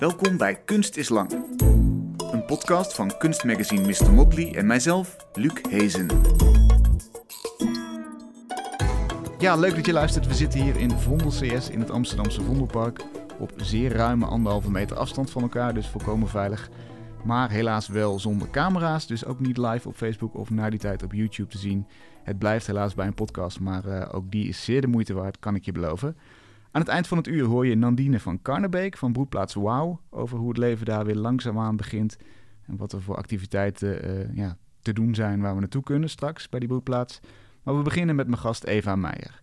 Welkom bij Kunst is Lang. Een podcast van kunstmagazine Mr. Motley en mijzelf, Luc Hezen. Ja, leuk dat je luistert. We zitten hier in Vondel CS in het Amsterdamse Vondelpark. Op zeer ruime anderhalve meter afstand van elkaar, dus volkomen veilig. Maar helaas wel zonder camera's, dus ook niet live op Facebook of na die tijd op YouTube te zien. Het blijft helaas bij een podcast, maar uh, ook die is zeer de moeite waard, kan ik je beloven. Aan het eind van het uur hoor je Nandine van Karnebeek van Broedplaats Wauw over hoe het leven daar weer langzaamaan begint. En wat er voor activiteiten uh, ja, te doen zijn waar we naartoe kunnen straks bij die broedplaats. Maar we beginnen met mijn gast Eva Meijer.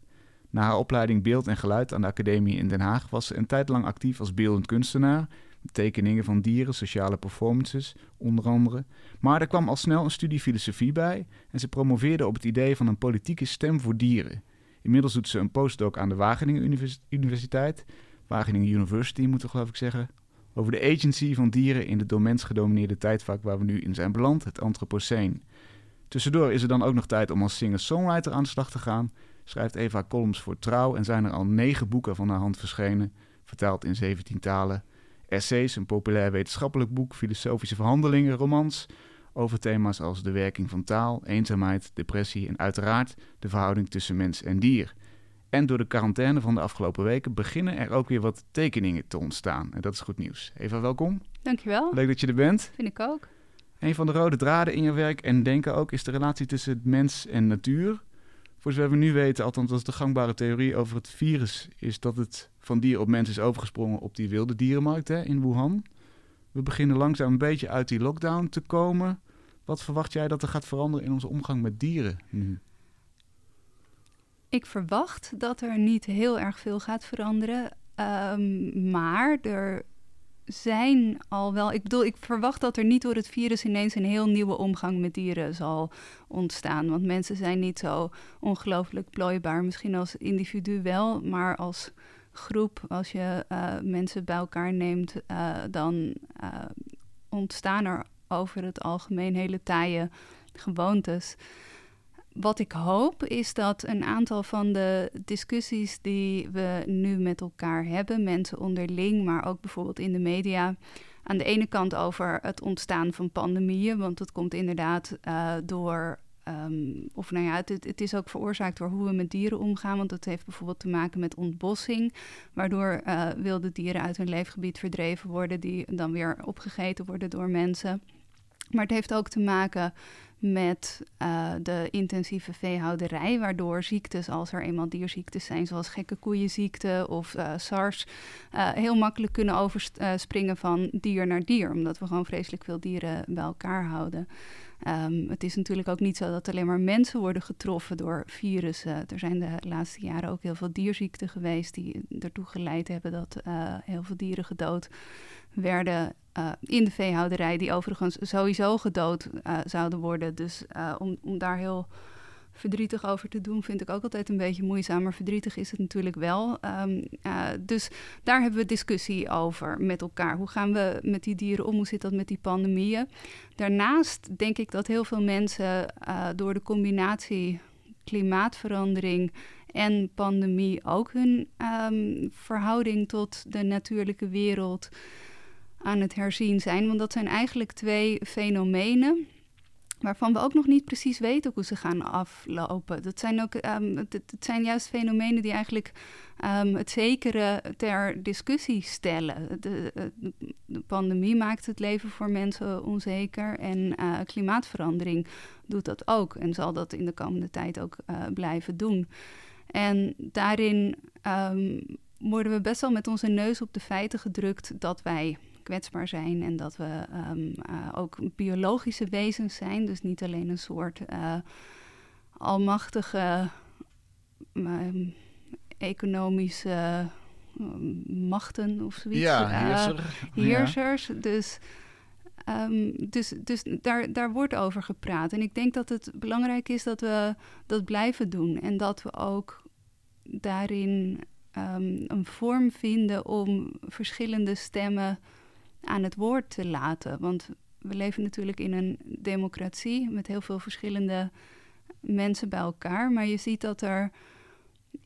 Na haar opleiding beeld en geluid aan de Academie in Den Haag was ze een tijd lang actief als beeldend kunstenaar. Tekeningen van dieren, sociale performances, onder andere. Maar er kwam al snel een studie filosofie bij en ze promoveerde op het idee van een politieke stem voor dieren. Inmiddels doet ze een postdoc aan de Wageningen Universiteit, Wageningen University moeten we geloof ik zeggen, over de agency van dieren in de door mens gedomineerde tijdvak waar we nu in zijn beland, het Anthropoceen. Tussendoor is er dan ook nog tijd om als singer-songwriter aan de slag te gaan. Schrijft Eva columns voor Trouw en zijn er al negen boeken van haar hand verschenen, vertaald in 17 talen. Essays, een populair wetenschappelijk boek, filosofische verhandelingen, romans, over thema's als de werking van taal, eenzaamheid, depressie en uiteraard de verhouding tussen mens en dier. En door de quarantaine van de afgelopen weken beginnen er ook weer wat tekeningen te ontstaan. En dat is goed nieuws. Eva, welkom. Dankjewel. Leuk dat je er bent. Vind ik ook. Een van de rode draden in je werk en denken ook is de relatie tussen mens en natuur. Voor zover we nu weten, althans dat is de gangbare theorie over het virus, is dat het van dier op mens is overgesprongen op die wilde dierenmarkt hè, in Wuhan. We beginnen langzaam een beetje uit die lockdown te komen. Wat verwacht jij dat er gaat veranderen in onze omgang met dieren nu? Ik verwacht dat er niet heel erg veel gaat veranderen. Um, maar er zijn al wel. Ik bedoel, ik verwacht dat er niet door het virus ineens een heel nieuwe omgang met dieren zal ontstaan. Want mensen zijn niet zo ongelooflijk plooibaar. Misschien als individu wel, maar als groep, als je uh, mensen bij elkaar neemt, uh, dan uh, ontstaan er over het algemeen hele taaie gewoontes. Wat ik hoop is dat een aantal van de discussies die we nu met elkaar hebben, mensen onderling, maar ook bijvoorbeeld in de media, aan de ene kant over het ontstaan van pandemieën, want dat komt inderdaad uh, door Um, of nou ja, het, het, is ook veroorzaakt door hoe we met dieren omgaan. Want dat heeft bijvoorbeeld te maken met ontbossing. Waardoor uh, wilde dieren uit hun leefgebied verdreven worden, die dan weer opgegeten worden door mensen. Maar het heeft ook te maken met uh, de intensieve veehouderij, waardoor ziektes, als er eenmaal dierziektes zijn, zoals gekke koeienziekte of uh, SARS, uh, heel makkelijk kunnen overspringen van dier naar dier, omdat we gewoon vreselijk veel dieren bij elkaar houden. Um, het is natuurlijk ook niet zo dat alleen maar mensen worden getroffen door virussen. Er zijn de laatste jaren ook heel veel dierziekten geweest die ertoe geleid hebben dat heel veel dieren gedood werden uh, in de veehouderij, die overigens sowieso gedood uh, zouden worden. Dus uh, om, om daar heel verdrietig over te doen, vind ik ook altijd een beetje moeizaam. Maar verdrietig is het natuurlijk wel. Um, dus daar hebben we discussie over met elkaar. Hoe gaan we met die dieren om? Hoe zit dat met die pandemieën? Daarnaast denk ik dat heel veel mensen door de combinatie klimaatverandering en pandemie ook hun um, verhouding tot de natuurlijke wereld aan het herzien zijn. Want dat zijn eigenlijk twee fenomenen waarvan we ook nog niet precies weten hoe ze gaan aflopen. Dat zijn ook, um, het, zijn juist fenomenen die eigenlijk um, het zekere ter discussie stellen. De, de, pandemie maakt het leven voor mensen onzeker en uh, klimaatverandering doet dat ook en zal dat in de komende tijd ook uh, blijven doen. En daarin um, worden we best wel met onze neus op de feiten gedrukt dat wij kwetsbaar zijn en dat we um, uh, ook biologische wezens zijn. Dus niet alleen een soort uh, almachtige um, economische um, machten of zoiets. Ja, heerser. Uh, heersers. Ja. Dus, dus, dus daar, daar wordt over gepraat. En ik denk dat het belangrijk is dat we dat blijven doen. En dat we ook daarin een vorm vinden om verschillende stemmen aan het woord te laten. Want we leven natuurlijk in een democratie met heel veel verschillende mensen bij elkaar. Maar je ziet dat er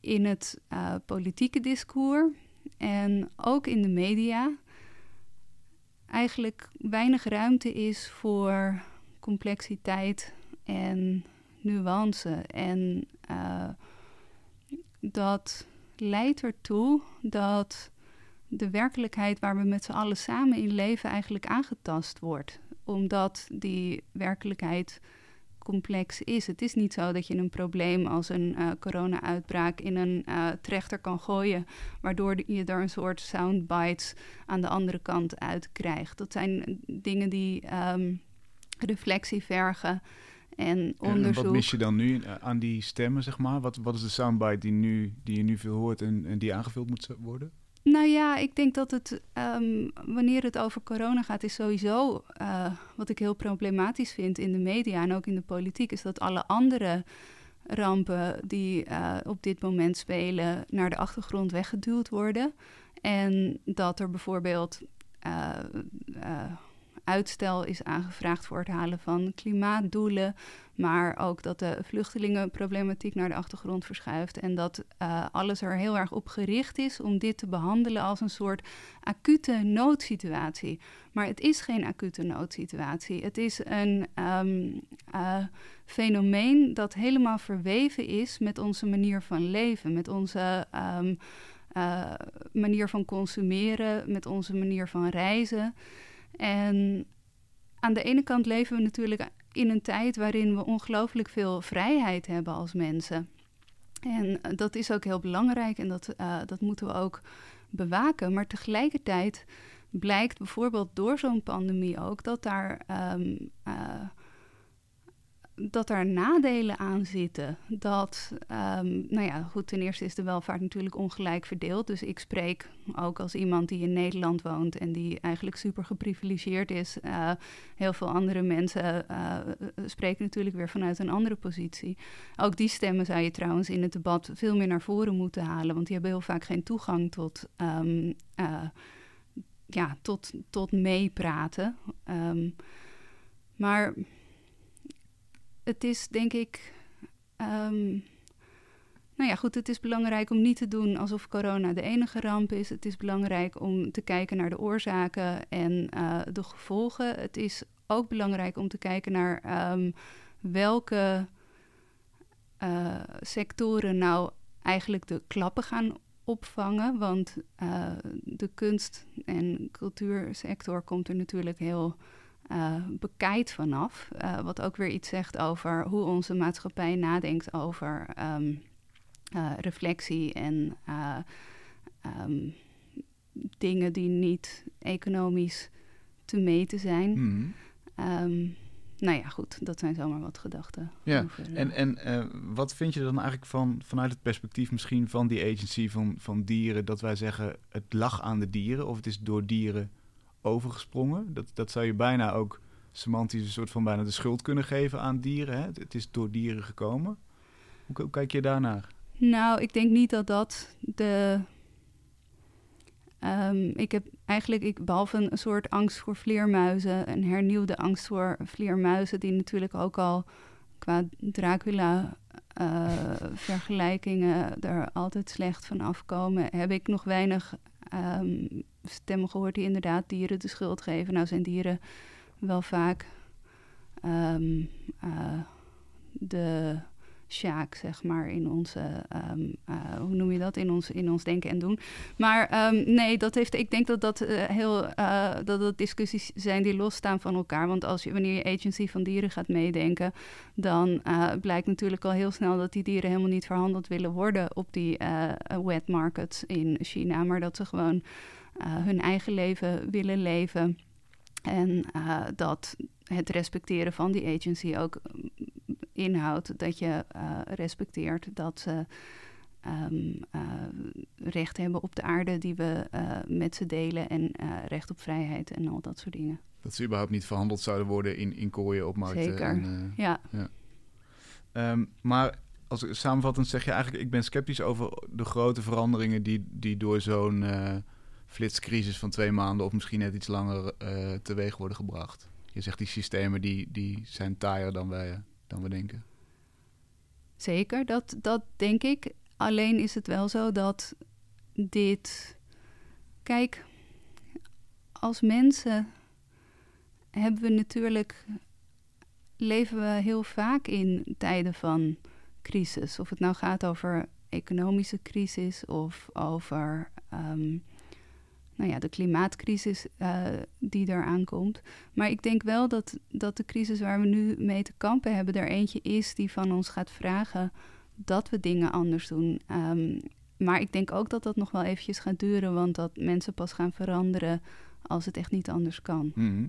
in het uh, politieke discours en ook in de media eigenlijk weinig ruimte is voor complexiteit en nuance. En uh, dat leidt ertoe dat de werkelijkheid waar we met z'n allen samen in leven eigenlijk aangetast wordt. Omdat die werkelijkheid complex is. Het is niet zo dat je een probleem als een uh, corona-uitbraak in een uh, trechter kan gooien, waardoor je er een soort soundbites aan de andere kant uit krijgt. Dat zijn dingen die um, reflectie vergen. En onderzoek. En wat mis je dan nu eh, aan die stemmen, zeg maar? Wat, wat is de soundbite die, nu, die je nu veel hoort en, en die aangevuld moet worden? Nou ja, ik denk dat het, um, wanneer het over corona gaat, is sowieso uh, wat ik heel problematisch vind in de media en ook in de politiek, is dat alle andere rampen die uh, op dit moment spelen naar de achtergrond weggeduwd worden. En dat er bijvoorbeeld uh, uitstel is aangevraagd voor het halen van klimaatdoelen. Maar ook dat de vluchtelingenproblematiek naar de achtergrond verschuift. En dat uh, alles er heel erg op gericht is om dit te behandelen als een soort acute noodsituatie. Maar het is geen acute noodsituatie. Het is een um, uh, fenomeen dat helemaal verweven is met onze manier van leven, met onze. Um, uh, manier van consumeren, met onze manier van reizen. En aan de ene kant leven we natuurlijk in een tijd waarin we ongelooflijk veel vrijheid hebben als mensen. En dat is ook heel belangrijk en dat, uh, dat moeten we ook bewaken. Maar tegelijkertijd blijkt bijvoorbeeld door zo'n pandemie ook dat daar um, uh, dat er nadelen aan zitten. Dat, um, nou ja, goed, ten eerste is de welvaart natuurlijk ongelijk verdeeld. Dus ik spreek ook als iemand die in Nederland woont en die eigenlijk super geprivilegeerd is. Uh, heel veel andere mensen uh, spreken natuurlijk weer vanuit een andere positie. Ook die stemmen zou je trouwens in het debat veel meer naar voren moeten halen, want die hebben heel vaak geen toegang tot. Um, ja, tot, tot meepraten. Um, maar het is denk ik. Um, nou ja, goed, het is belangrijk om niet te doen alsof corona de enige ramp is. Het is belangrijk om te kijken naar de oorzaken en uh, de gevolgen. Het is ook belangrijk om te kijken naar um, welke uh, sectoren nou eigenlijk de klappen gaan opvangen. Want uh, de kunst- en cultuursector komt er natuurlijk heel uh, bekijkt vanaf. Uh, wat ook weer iets zegt over hoe onze maatschappij nadenkt over um, uh, reflectie en um, dingen die niet economisch te meten zijn. Mm. Um, nou ja, goed, dat zijn zomaar wat gedachten. Ja, over, en, en wat vind je dan eigenlijk van, vanuit het perspectief misschien van die agency van, van dieren, dat wij zeggen het lag aan de dieren of het is door dieren overgesprongen. Dat, dat zou je bijna ook semantisch een soort van bijna de schuld kunnen geven aan dieren. Hè? Het, is door dieren gekomen. Hoe, kijk je daarnaar? Nou, ik denk niet dat dat de. Um, ik heb eigenlijk, ik, behalve een soort angst voor vleermuizen, een hernieuwde angst voor vleermuizen, die natuurlijk ook al qua Dracula-vergelijkingen uh, er altijd slecht van afkomen, heb ik nog weinig um, stemmen gehoord die inderdaad dieren de schuld geven. Nou zijn dieren wel vaak um, uh, de sjaak, zeg maar, in onze, um, uh, hoe noem je dat, in ons, in ons denken en doen. Maar um, nee, dat heeft, ik denk dat dat uh, heel, dat dat discussies zijn die losstaan van elkaar. Want als je, wanneer je agency van dieren gaat meedenken, dan blijkt natuurlijk al heel snel dat die dieren helemaal niet verhandeld willen worden op die wet markets in China, maar dat ze gewoon hun eigen leven willen leven. En dat het respecteren van die agency ook inhoudt dat je uh, respecteert dat ze um, uh, recht hebben op de aarde die we met ze delen en recht op vrijheid en al dat soort dingen. Dat ze überhaupt niet verhandeld zouden worden in, in kooien op markten. Zeker, en, ja. ja. Um, maar als samenvattend zeg je eigenlijk, ik ben sceptisch over de grote veranderingen die, die door zo'n flitscrisis van twee maanden of misschien net iets langer teweeg worden gebracht. Je zegt die systemen die, die zijn taaier dan wij dan we denken. Zeker, dat, dat denk ik. Alleen is het wel zo dat dit. Kijk, als mensen hebben we natuurlijk, leven we heel vaak in tijden van crisis. Of het nou gaat over economische crisis of over ehm, nou ja, de klimaatcrisis uh, die eraan komt. Maar ik denk wel dat, dat de crisis waar we nu mee te kampen hebben, er eentje is die van ons gaat vragen dat we dingen anders doen. Um, maar ik denk ook dat dat nog wel eventjes gaat duren, want dat mensen pas gaan veranderen als het echt niet anders kan. Mhm.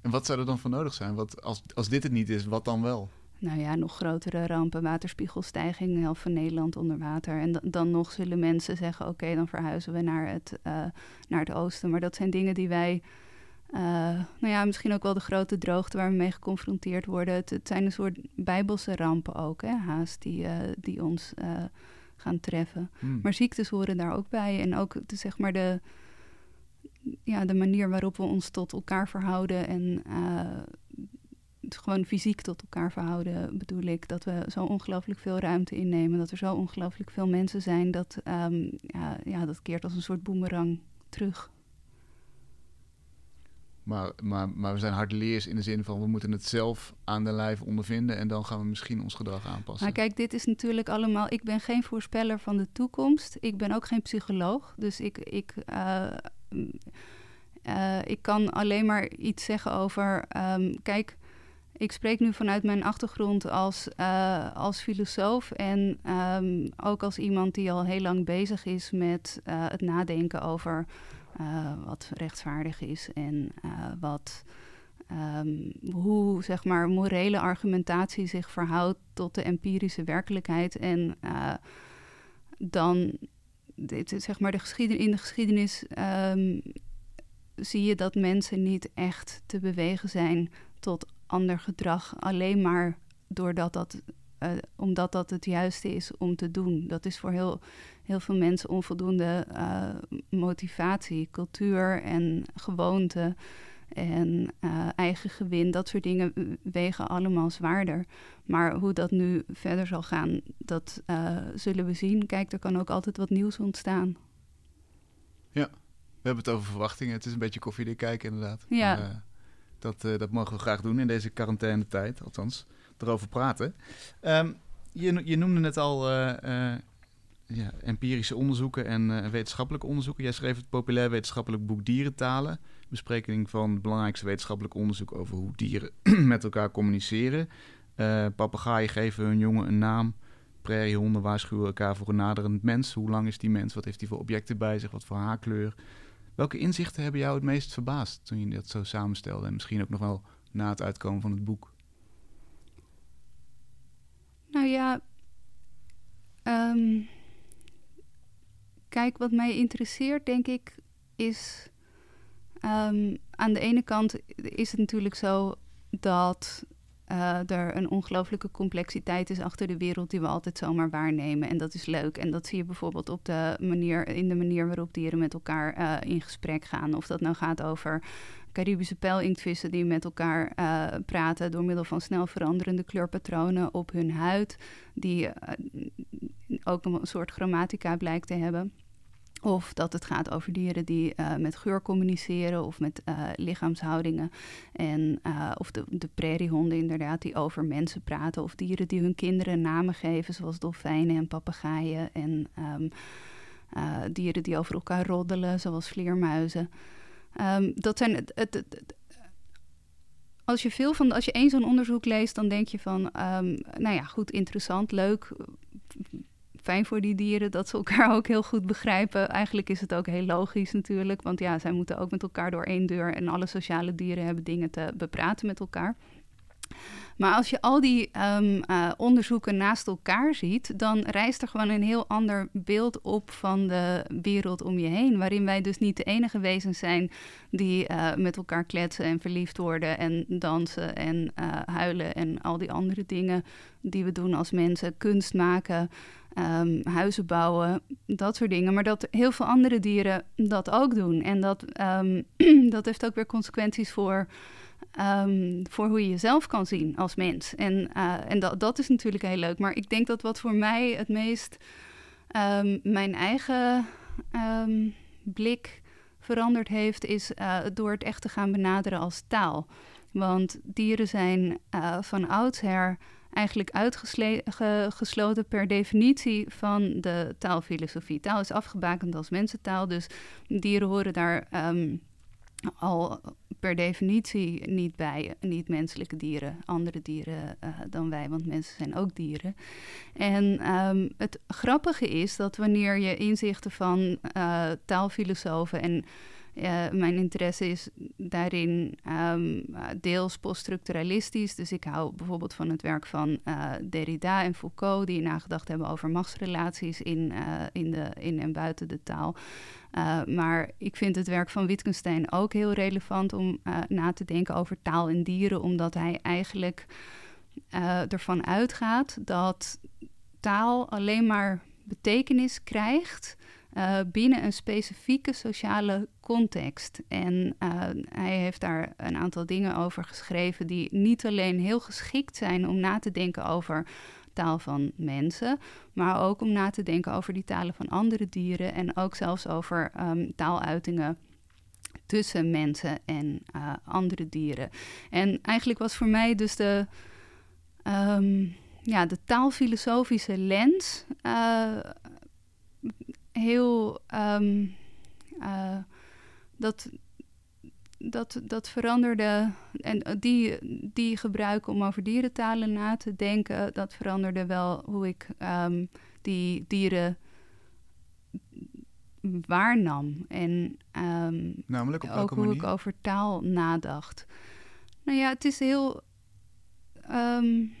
En wat zou er dan voor nodig zijn? Wat, als, als dit het niet is, wat dan wel? Nou ja, nog grotere rampen, waterspiegelstijging, de helft van Nederland onder water. En dan nog zullen mensen zeggen, oké, dan verhuizen we naar het, uh, naar het oosten. Maar dat zijn dingen die wij, uh, nou ja, misschien ook wel de grote droogte waar we mee geconfronteerd worden. Het, het zijn een soort bijbelse rampen ook, hè, haast, die, uh, die ons gaan treffen. Hmm. Maar ziektes horen daar ook bij. En ook de, zeg maar de, ja, de manier waarop we ons tot elkaar verhouden en gewoon fysiek tot elkaar verhouden, bedoel ik. Dat we zo ongelooflijk veel ruimte innemen, dat er zo ongelooflijk veel mensen zijn, dat, um, ja, ja, dat keert als een soort boemerang terug. Maar, maar, maar we zijn hardleers in de zin van we moeten het zelf aan de lijf ondervinden en dan gaan we misschien ons gedrag aanpassen. Maar kijk, dit is natuurlijk allemaal. Ik ben geen voorspeller van de toekomst. Ik ben ook geen psycholoog. Dus ik, ik, uh, uh, ik kan alleen maar iets zeggen over. Um, kijk, ik spreek nu vanuit mijn achtergrond als, uh, als filosoof en um, ook als iemand die al heel lang bezig is met het nadenken over uh, wat rechtvaardig is en wat, um, hoe zeg maar, morele argumentatie zich verhoudt tot de empirische werkelijkheid. En dan, dit, zeg maar, de geschiedenis, in de geschiedenis um, zie je dat mensen niet echt te bewegen zijn tot ander gedrag, alleen maar doordat dat uh, omdat dat het juiste is om te doen. Dat is voor heel, heel veel mensen onvoldoende uh, motivatie, cultuur en gewoonte en uh, eigen gewin. Dat soort dingen wegen allemaal zwaarder. Maar hoe dat nu verder zal gaan, dat zullen we zien. Kijk, er kan ook altijd wat nieuws ontstaan. Ja, we hebben het over verwachtingen. Het is een beetje koffiedik kijken inderdaad. Ja. Maar, dat, dat mogen we graag doen in deze quarantaine-tijd, althans erover praten. Um, je, je, noemde net al uh, uh, ja, empirische onderzoeken en uh, wetenschappelijke onderzoeken. Jij schreef het populair wetenschappelijk boek Dierentalen. Bespreking van het belangrijkste wetenschappelijk onderzoek over hoe dieren met elkaar communiceren. papegaaien geven hun jongen een naam. Prairiehonden waarschuwen elkaar voor een naderend mens. Hoe lang is die mens? Wat heeft hij voor objecten bij zich? Wat voor haarkleur? Welke inzichten hebben jou het meest verbaasd toen je dat zo samenstelde? En misschien ook nog wel na het uitkomen van het boek? Nou ja, um, kijk, wat mij interesseert, denk ik, is um, aan de ene kant is het natuurlijk zo dat uh, er een ongelooflijke complexiteit is achter de wereld die we altijd zomaar waarnemen. En dat is leuk. En dat zie je bijvoorbeeld op de manier, in de manier waarop dieren met elkaar uh, in gesprek gaan. Of dat nou gaat over Caribische pijlinktvissen die met elkaar uh, praten door middel van snel veranderende kleurpatronen op hun huid, die ook een soort grammatica blijkt te hebben. Of dat het gaat over dieren die uh, met geur communiceren of met lichaamshoudingen. En, of de, de prairiehonden inderdaad die over mensen praten. Of dieren die hun kinderen namen geven, zoals dolfijnen en papegaaien. En um, dieren die over elkaar roddelen, zoals vleermuizen. Um, dat zijn het, als je veel van, als je één zo'n onderzoek leest, dan denk je van, um, nou ja, goed, interessant, leuk, fijn voor die dieren dat ze elkaar ook heel goed begrijpen. Eigenlijk is het ook heel logisch natuurlijk, want ja, zij moeten ook met elkaar door één deur en alle sociale dieren hebben dingen te bepraten met elkaar. Maar als je al die um, uh, onderzoeken naast elkaar ziet, dan rijst er gewoon een heel ander beeld op van de wereld om je heen. Waarin wij dus niet de enige wezens zijn die uh, met elkaar kletsen en verliefd worden en dansen en uh, huilen en al die andere dingen die we doen als mensen. Kunst maken, um, huizen bouwen, dat soort dingen. Maar dat heel veel andere dieren dat ook doen. En dat, um, dat heeft ook weer consequenties voor. Um, voor hoe je jezelf kan zien als mens. En, uh, en dat, dat is natuurlijk heel leuk. Maar ik denk dat wat voor mij het meest mijn eigen blik veranderd heeft, is door het echt te gaan benaderen als taal. Want dieren zijn van oudsher eigenlijk uitgesloten per definitie van de taalfilosofie. Taal is afgebakend als mensentaal, dus dieren horen daar ehm, al per definitie niet bij, niet menselijke dieren, andere dieren uh, dan wij, want mensen zijn ook dieren. En ehm, het grappige is dat wanneer je inzichten van uh, taalfilosofen en mijn interesse is daarin um, deels poststructuralistisch. Dus ik hou bijvoorbeeld van het werk van uh, Derrida en Foucault, die nagedacht hebben over machtsrelaties in, in, de, in en buiten de taal. Maar ik vind het werk van Wittgenstein ook heel relevant om na te denken over taal en dieren, omdat hij eigenlijk ervan uitgaat dat taal alleen maar betekenis krijgt uh, binnen een specifieke sociale context. En uh, hij heeft daar een aantal dingen over geschreven die niet alleen heel geschikt zijn om na te denken over taal van mensen, maar ook om na te denken over die talen van andere dieren en ook zelfs over um, taaluitingen tussen mensen en uh, andere dieren. En eigenlijk was voor mij dus de, um, ja, de taalfilosofische lens heel. Um, uh, dat, dat, dat veranderde. En die, die gebruiken om over dierentalen na te denken. Dat veranderde wel hoe ik um, die dieren waarnam. En um, Namelijk op ook hoe manier? ik over taal nadacht. Nou ja, het is heel. Um,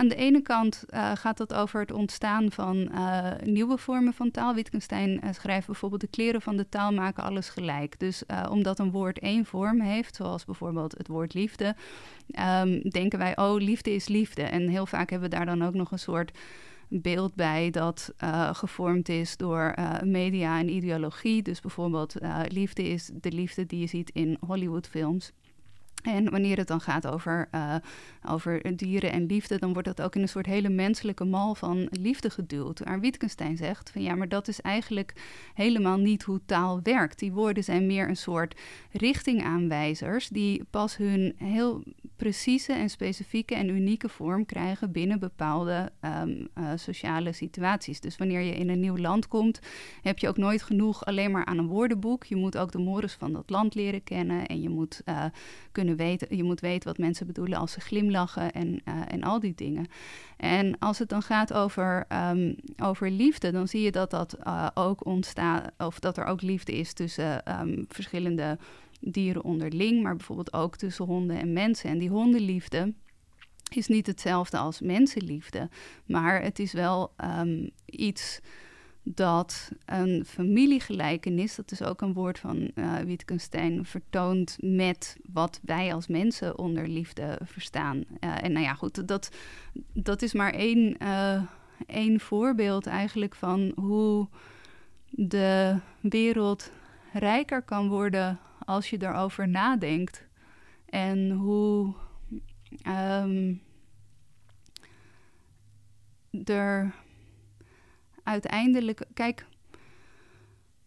aan de ene kant uh, gaat het over het ontstaan van uh, nieuwe vormen van taal. Wittgenstein uh, schrijft bijvoorbeeld: de kleren van de taal maken alles gelijk. Dus omdat een woord één vorm heeft, zoals bijvoorbeeld het woord liefde, um, denken wij: oh, liefde is liefde. En heel vaak hebben we daar dan ook nog een soort beeld bij dat gevormd is door media en ideologie. Dus bijvoorbeeld: liefde is de liefde die je ziet in Hollywoodfilms. En wanneer het dan gaat over, uh, over dieren en liefde, dan wordt dat ook in een soort hele menselijke mal van liefde geduwd. Waar Wittgenstein zegt van ja, maar dat is eigenlijk helemaal niet hoe taal werkt. Die woorden zijn meer een soort richtingaanwijzers die pas hun heel precieze en specifieke en unieke vorm krijgen binnen bepaalde um, uh, sociale situaties. Dus wanneer je in een nieuw land komt, heb je ook nooit genoeg alleen maar aan een woordenboek. Je moet ook de mores van dat land leren kennen en je moet uh, kunnen weten, je moet weten wat mensen bedoelen als ze glimlachen en, uh, en al die dingen. En als het dan gaat over, um, over liefde, dan zie je dat dat uh, ook ontstaat, of dat er ook liefde is tussen um, verschillende dieren onderling, maar bijvoorbeeld ook tussen honden en mensen. En die hondenliefde is niet hetzelfde als mensenliefde, maar het is wel um, iets dat een familiegelijkenis, dat is ook een woord van uh, Wittgenstein, vertoont met wat wij als mensen onder liefde verstaan. Uh, en nou ja, goed, dat, dat is maar één, uh, één voorbeeld eigenlijk van hoe de wereld rijker kan worden als je erover nadenkt. En hoe um, er uiteindelijk, kijk,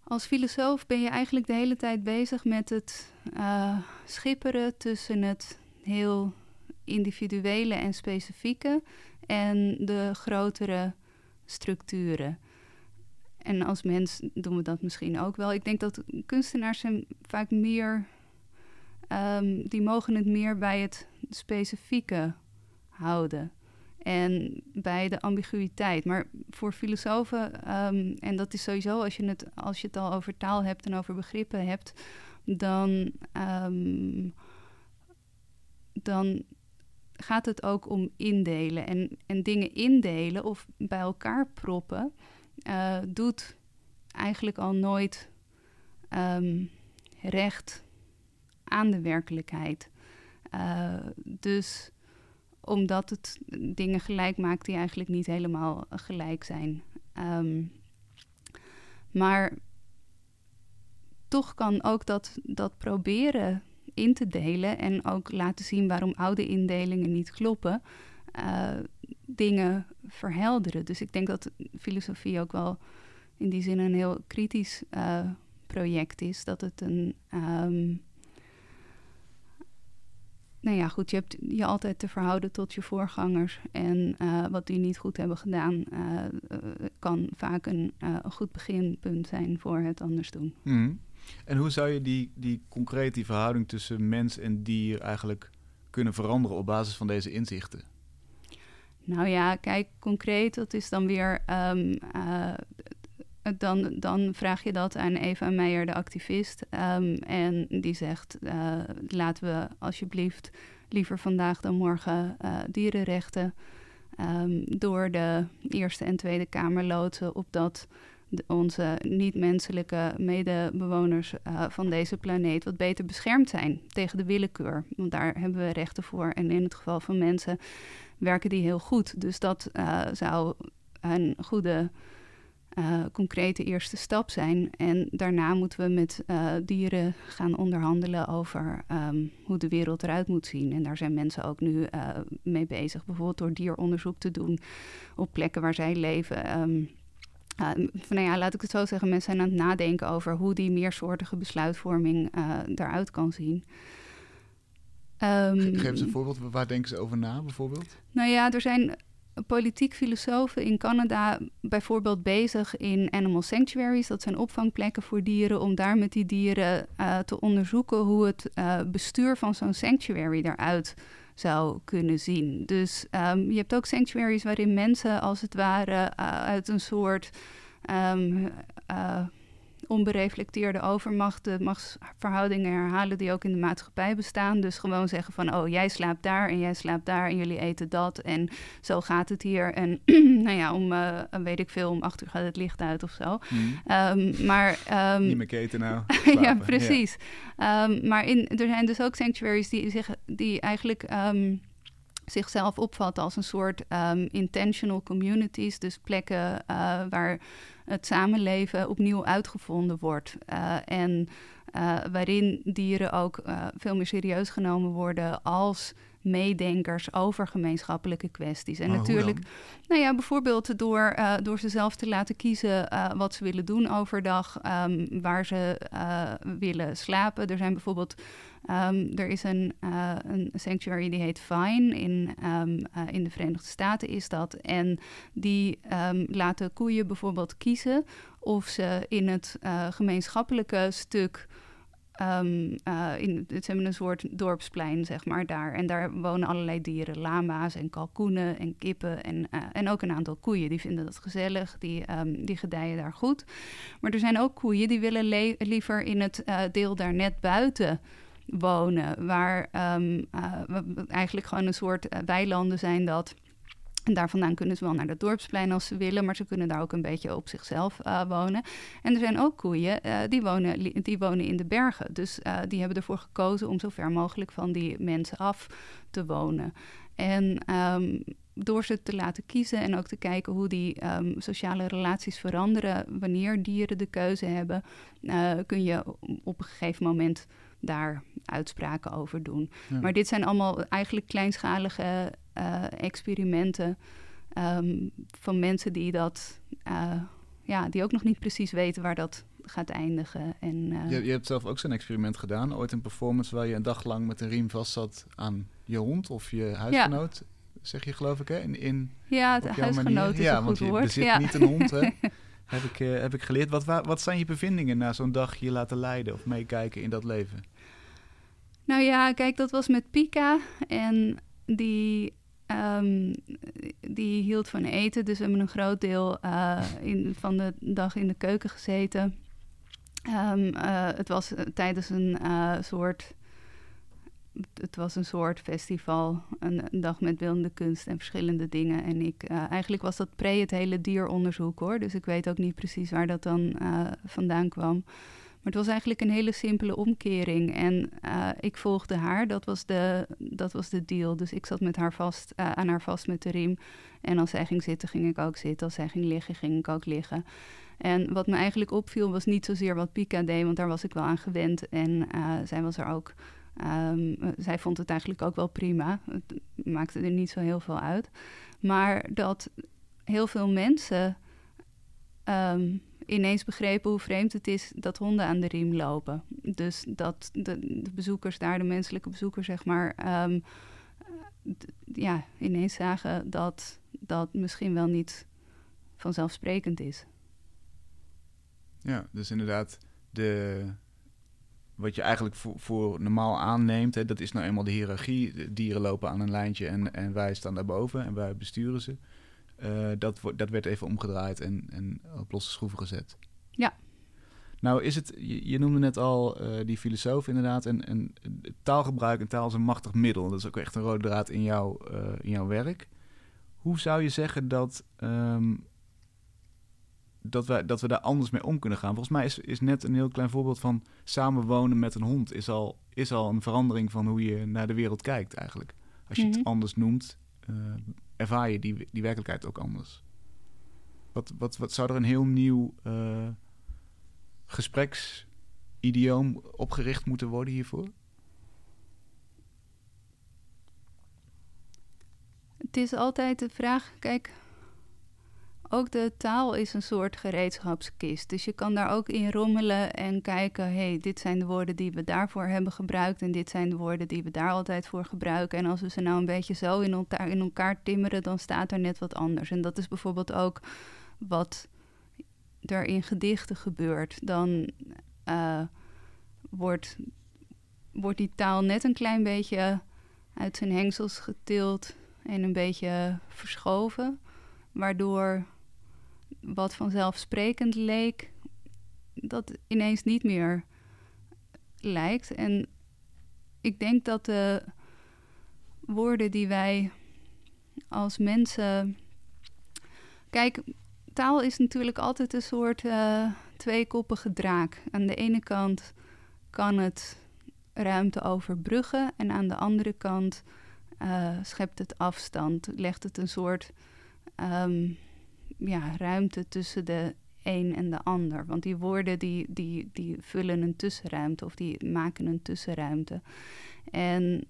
als filosoof ben je eigenlijk de hele tijd bezig met het uh, schipperen tussen het heel individuele en specifieke en de grotere structuren. En als mens doen we dat misschien ook wel. Ik denk dat kunstenaars zijn vaak meer, um, die mogen het meer bij het specifieke houden en bij de ambiguïteit. Maar voor filosofen, um, en dat is sowieso als je, het, als je het al over taal hebt en over begrippen hebt, dan, um, dan gaat het ook om indelen. En, en dingen indelen of bij elkaar proppen, uh, doet eigenlijk al nooit um, recht aan de werkelijkheid. Uh, dus omdat het dingen gelijk maakt die eigenlijk niet helemaal gelijk zijn. Um, maar toch kan ook dat, dat proberen in te delen en ook laten zien waarom oude indelingen niet kloppen, uh, dingen verhelderen. Dus ik denk dat filosofie ook wel in die zin een heel kritisch uh, project is. Dat het een. ehm, nou ja, goed, je hebt je altijd te verhouden tot je voorgangers. En eh, wat die niet goed hebben gedaan, eh, eh, kan vaak een, goed beginpunt zijn voor het anders doen. Mhm. En hoe zou je die, die concreet die verhouding tussen mens en dier eigenlijk kunnen veranderen op basis van deze inzichten? Nou ja, kijk, concreet, dat is dan weer. ehm, eh, dan, dan vraag je dat aan Eva Meijer, de activist. ehm, en die zegt: eh, laten we alsjeblieft liever vandaag dan morgen eh, dierenrechten ehm, door de Eerste en Tweede Kamer loodsen, opdat onze niet-menselijke medebewoners eh, van deze planeet wat beter beschermd zijn tegen de willekeur. Want daar hebben we rechten voor. En in het geval van mensen werken die heel goed. Dus dat zou een goede, eh, concrete eerste stap zijn. En daarna moeten we met eh, dieren gaan onderhandelen over ehm, hoe de wereld eruit moet zien. En daar zijn mensen ook nu eh, mee bezig. Bijvoorbeeld door dieronderzoek te doen op plekken waar zij leven. Ehm, uh, van, nou ja, laat ik het zo zeggen, mensen zijn aan het nadenken over hoe die meersoortige besluitvorming daaruit kan zien. Ehm, Ge- Geef eens een voorbeeld. Waar denken ze over na, bijvoorbeeld? nou ja, er zijn politiek filosofen in Canada bijvoorbeeld bezig in animal sanctuaries. Dat zijn opvangplekken voor dieren, om daar met die dieren eh, te onderzoeken hoe het eh, bestuur van zo'n sanctuary eruit zou kunnen zien. Dus ehm, je hebt ook sanctuaries waarin mensen als het ware eh, uit een soort ehm, eh, onbereflecteerde overmacht de machtsverhoudingen herhalen die ook in de maatschappij bestaan. Dus gewoon zeggen van, oh, jij slaapt daar en jij slaapt daar en jullie eten dat en zo gaat het hier. En nou ja, om, eh, weet ik veel, om acht uur gaat het licht uit of zo. Mhm. Ehm, maar... ehm, Niet meer keten nou. ja, precies. Ehm, maar in, er zijn dus ook sanctuaries die, zich, die eigenlijk zichzelf opvatten als een soort ehm, intentional communities. Dus plekken eh, waar het samenleven opnieuw uitgevonden wordt. Eh, en eh, waarin dieren ook veel meer serieus genomen worden als meedenkers over gemeenschappelijke kwesties. En Maar natuurlijk nou ja, bijvoorbeeld door, eh, door ze zelf te laten kiezen eh, wat ze willen doen overdag, ehm, waar ze eh, willen slapen. Er zijn bijvoorbeeld, ehm, er is een, een sanctuary die heet Vine in, ehm, eh, in de Verenigde Staten is dat. En die laten koeien bijvoorbeeld kiezen of ze in het gemeenschappelijke stuk Ehm, eh, in, ze hebben een soort dorpsplein, zeg maar, daar. En daar wonen allerlei dieren, lama's en kalkoenen en kippen en, eh, en ook een aantal koeien. Die vinden dat gezellig, die, ehm, die gedijen daar goed. Maar er zijn ook koeien die willen le- liever in het eh, deel daar net buiten wonen. Waar ehm, eh, eigenlijk gewoon een soort weilanden zijn dat... En daar vandaan kunnen ze wel naar het dorpsplein als ze willen, maar ze kunnen daar ook een beetje op zichzelf eh, wonen. En er zijn ook koeien eh, die, wonen, die wonen in de bergen. Dus eh, die hebben ervoor gekozen om zo ver mogelijk van die mensen af te wonen. En ehm, door ze te laten kiezen en ook te kijken hoe die ehm, sociale relaties veranderen wanneer dieren de keuze hebben, kun je op een gegeven moment daar uitspraken over doen. Ja. Maar dit zijn allemaal eigenlijk kleinschalige eh, experimenten ehm, van mensen die dat, eh, ja, die ook nog niet precies weten waar dat gaat eindigen. En, eh, Je, je hebt zelf ook zo'n experiment gedaan. Ooit een performance waar je een dag lang met een riem vast zat aan je hond of je huisgenoot. Zeg je geloof ik hè? In, in, ja, het huisgenoot manier. is ja, een want goed je bezit ja. niet een hond hè? heb, ik, heb ik geleerd. Wat, wa- wat zijn je bevindingen na zo'n dag je laten leiden of meekijken in dat leven? Nou ja, kijk, dat was met Pika. En die, ehm, die hield van eten. Dus we hebben een groot deel eh, in, van de dag in de keuken gezeten. Ehm, eh, het was eh, tijdens een soort... Het was een soort festival, een, dag met beeldende kunst en verschillende dingen. En ik, eigenlijk was dat pre het hele dieronderzoek hoor. Dus ik weet ook niet precies waar dat dan vandaan kwam. Het was eigenlijk een hele simpele omkering. En eh, ik volgde haar, dat was, de, dat was de deal. Dus ik zat met haar vast, eh, aan haar vast met de riem. En als zij ging zitten, ging ik ook zitten. Als zij ging liggen, ging ik ook liggen. En wat me eigenlijk opviel, was niet zozeer wat Pika deed, want daar was ik wel aan gewend. En eh, zij was er ook. ehm, eh, zij vond het eigenlijk ook wel prima. Het maakte er niet zo heel veel uit. Maar dat heel veel mensen ehm, ineens begrepen hoe vreemd het is dat honden aan de riem lopen. Dus dat de, bezoekers daar, de menselijke bezoekers, zeg maar, ehm, ja, ineens zagen dat dat misschien wel niet vanzelfsprekend is. Ja, dus inderdaad, de, wat je eigenlijk voor, voor normaal aanneemt, hè, dat is nou eenmaal de hiërarchie. De dieren lopen aan een lijntje en, en wij staan daarboven en wij besturen ze. Uh, dat, dat werd even omgedraaid en, en op losse schroeven gezet. Ja. Nou is het, je, noemde net al uh, die filosoof inderdaad, en, en taalgebruik en taal is een machtig middel. Dat is ook echt een rode draad in, jou, uh, in jouw werk. Hoe zou je zeggen dat, um, dat, we, dat we daar anders mee om kunnen gaan? Volgens mij is, is net een heel klein voorbeeld van samenwonen met een hond... Is al, is al een verandering van hoe je naar de wereld kijkt eigenlijk. Als je het mhm. anders noemt, ervaar je die, die werkelijkheid ook anders. Wat, wat, wat zou er een heel nieuw uh, gespreksidioom opgericht moeten worden hiervoor? Het is altijd de vraag, kijk, ook de taal is een soort gereedschapskist. Dus je kan daar ook in rommelen en kijken: hé, hey, dit zijn de woorden die we daarvoor hebben gebruikt. En dit zijn de woorden die we daar altijd voor gebruiken. En als we ze nou een beetje zo in elkaar, in elkaar timmeren, dan staat er net wat anders. En dat is bijvoorbeeld ook wat er in gedichten gebeurt. Dan uh, wordt, wordt die taal net een klein beetje uit zijn hengsels getild en een beetje verschoven. Waardoor wat vanzelfsprekend leek, dat ineens niet meer lijkt. En ik denk dat de woorden die wij als mensen. Kijk, taal is natuurlijk altijd een soort uh, tweekoppige draak. Aan de ene kant kan het ruimte overbruggen en aan de andere kant uh, schept het afstand, legt het een soort um, ja, ruimte tussen de een en de ander. Want die woorden die, die, die vullen een tussenruimte of die maken een tussenruimte. En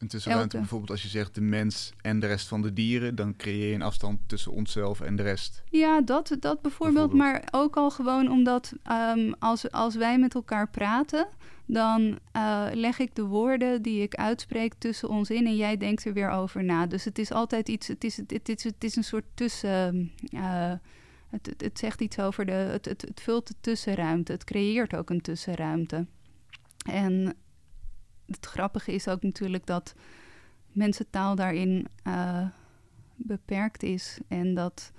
een tussenruimte bijvoorbeeld als je zegt de mens en de rest van de dieren, dan creëer je een afstand tussen onszelf en de rest. Ja, dat, dat bijvoorbeeld, maar ook al gewoon omdat um, als, als wij met elkaar praten, dan uh, leg ik de woorden die ik uitspreek tussen ons in en jij denkt er weer over na. Dus het is altijd iets, het is, het, is, het is een soort tussen. Uh, het, het, het, zegt iets over de. Het, het, het vult de tussenruimte. Het creëert ook een tussenruimte. En het grappige is ook natuurlijk dat mensentaal daarin uh, beperkt is. En dat.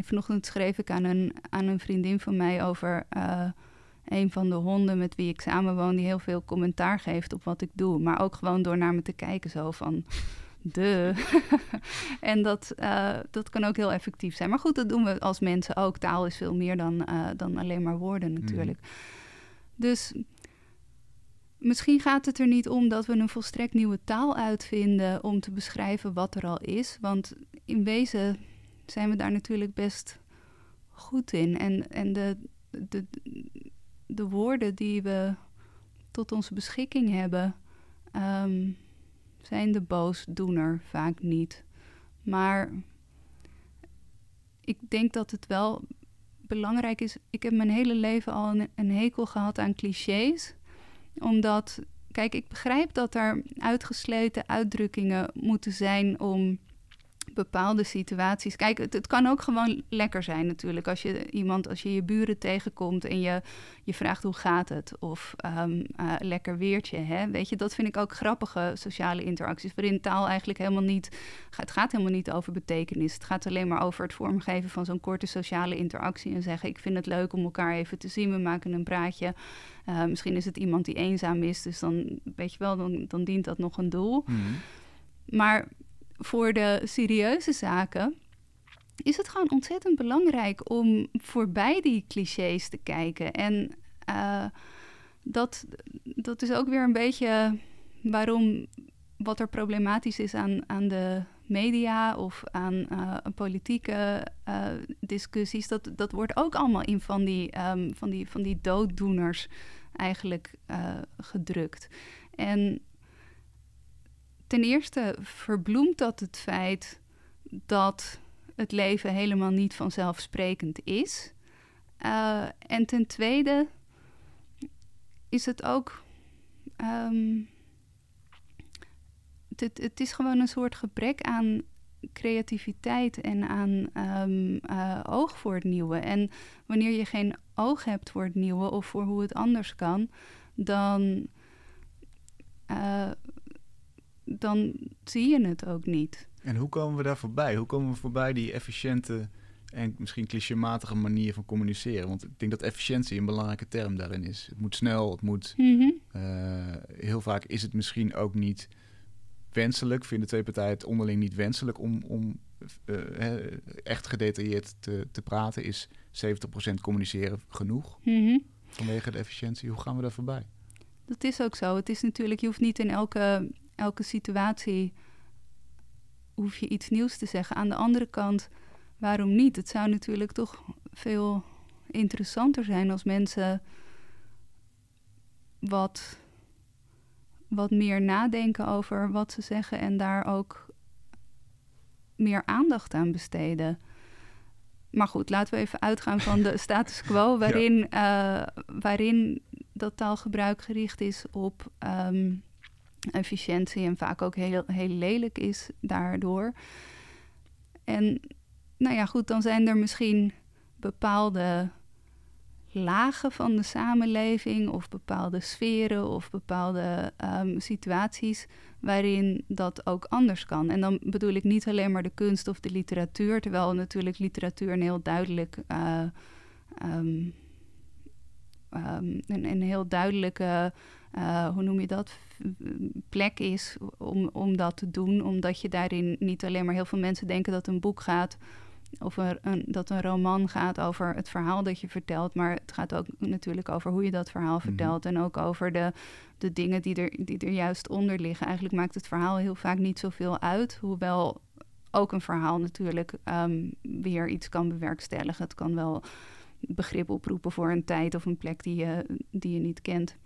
Vanochtend schreef ik aan een, aan een vriendin van mij over een van de honden met wie ik samenwoon, die heel veel commentaar geeft op wat ik doe. Maar ook gewoon door naar me te kijken, zo van. De. en dat, uh, dat kan ook heel effectief zijn. Maar goed, dat doen we als mensen ook. Taal is veel meer dan, dan alleen maar woorden natuurlijk. Mm. Dus misschien gaat het er niet om dat we een volstrekt nieuwe taal uitvinden om te beschrijven wat er al is. Want in wezen zijn we daar natuurlijk best goed in. En, en de, de, de woorden die we tot onze beschikking hebben, um, zijn de boosdoener vaak niet. Maar ik denk dat het wel belangrijk is. Ik heb mijn hele leven al een hekel gehad aan clichés. Omdat, kijk, ik begrijp dat er uitgesleten uitdrukkingen moeten zijn om bepaalde situaties. Kijk, het, het, kan ook gewoon lekker zijn natuurlijk. Als je iemand, als je je buren tegenkomt en je, je vraagt hoe gaat het? Of um, uh, lekker weertje. Hè? Weet je, dat vind ik ook grappige sociale interacties. Waarin taal eigenlijk helemaal niet. Het gaat helemaal niet over betekenis. Het gaat alleen maar over het vormgeven van zo'n korte sociale interactie. En zeggen: Ik vind het leuk om elkaar even te zien. We maken een praatje. Uh, misschien is het iemand die eenzaam is. Dus dan weet je wel, dan, dan dient dat nog een doel. Mm -hmm. Maar voor de serieuze zaken is het gewoon ontzettend belangrijk om voorbij die clichés te kijken. En uh, dat, dat is ook weer een beetje waarom wat er problematisch is aan, aan de media of aan uh, politieke uh, discussies. Dat, dat wordt ook allemaal in van die, um, van die, van die dooddoeners eigenlijk gedrukt. En ten eerste verbloemt dat het feit dat het leven helemaal niet vanzelfsprekend is. Uh, en ten tweede is het ook. Um, het, is gewoon een soort gebrek aan creativiteit en aan um, uh, oog voor het nieuwe. En wanneer je geen oog hebt voor het nieuwe of voor hoe het anders kan, dan, uh, dan zie je het ook niet. En hoe komen we daar voorbij? Hoe komen we voorbij die efficiënte en misschien clichématige manier van communiceren? Want ik denk dat efficiëntie een belangrijke term daarin is. Het moet snel, het moet. Mm -hmm. uh, heel vaak is het misschien ook niet wenselijk, vinden twee partijen het onderling niet wenselijk om, om uh, echt gedetailleerd te, te praten. Is 70% communiceren genoeg mm -hmm. vanwege de efficiëntie? Hoe gaan we daar voorbij? Dat is ook zo. Het is natuurlijk, je hoeft niet in elke, elke situatie hoef je iets nieuws te zeggen. Aan de andere kant, waarom niet? Het zou natuurlijk toch veel interessanter zijn als mensen wat wat meer nadenken over wat ze zeggen en daar ook meer aandacht aan besteden. Maar goed, laten we even uitgaan van de status quo, waarin, ja. uh, waarin dat taalgebruik gericht is op um, efficiëntie en vaak ook heel, heel lelijk is daardoor. En nou ja, goed, dan zijn er misschien bepaalde lagen van de samenleving of bepaalde sferen of bepaalde um, situaties waarin dat ook anders kan. En dan bedoel ik niet alleen maar de kunst of de literatuur, terwijl natuurlijk literatuur een heel duidelijk uh, um, um, een, een, heel duidelijke, uh, hoe noem je dat, plek is om, om dat te doen, omdat je daarin niet alleen maar heel veel mensen denken dat een boek gaat of een, dat een roman gaat over het verhaal dat je vertelt, maar het gaat ook natuurlijk over hoe je dat verhaal mhm. vertelt en ook over de, de dingen die er, die er juist onder liggen. Eigenlijk maakt het verhaal heel vaak niet zoveel uit, hoewel ook een verhaal natuurlijk um, weer iets kan bewerkstelligen. Het kan wel begrip oproepen voor een tijd of een plek die je, die je niet kent.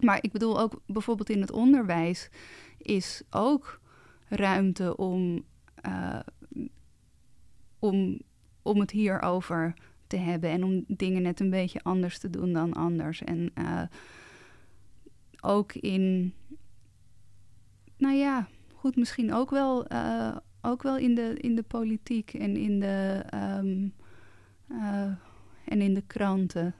Maar ik bedoel ook bijvoorbeeld in het onderwijs is ook ruimte om uh, om, om het hierover te hebben en om dingen net een beetje anders te doen dan anders. En uh, ook in, nou ja, goed, misschien ook wel, uh, ook wel in, de, in de politiek en in de, uh, en in de kranten.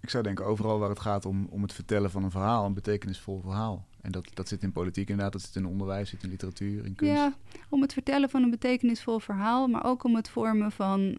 Ik zou denken, overal waar het gaat om, om het vertellen van een verhaal, een betekenisvol verhaal. En dat, dat zit in politiek inderdaad, dat zit in onderwijs, zit in literatuur, in kunst. Ja, om het vertellen van een betekenisvol verhaal, maar ook om het vormen van,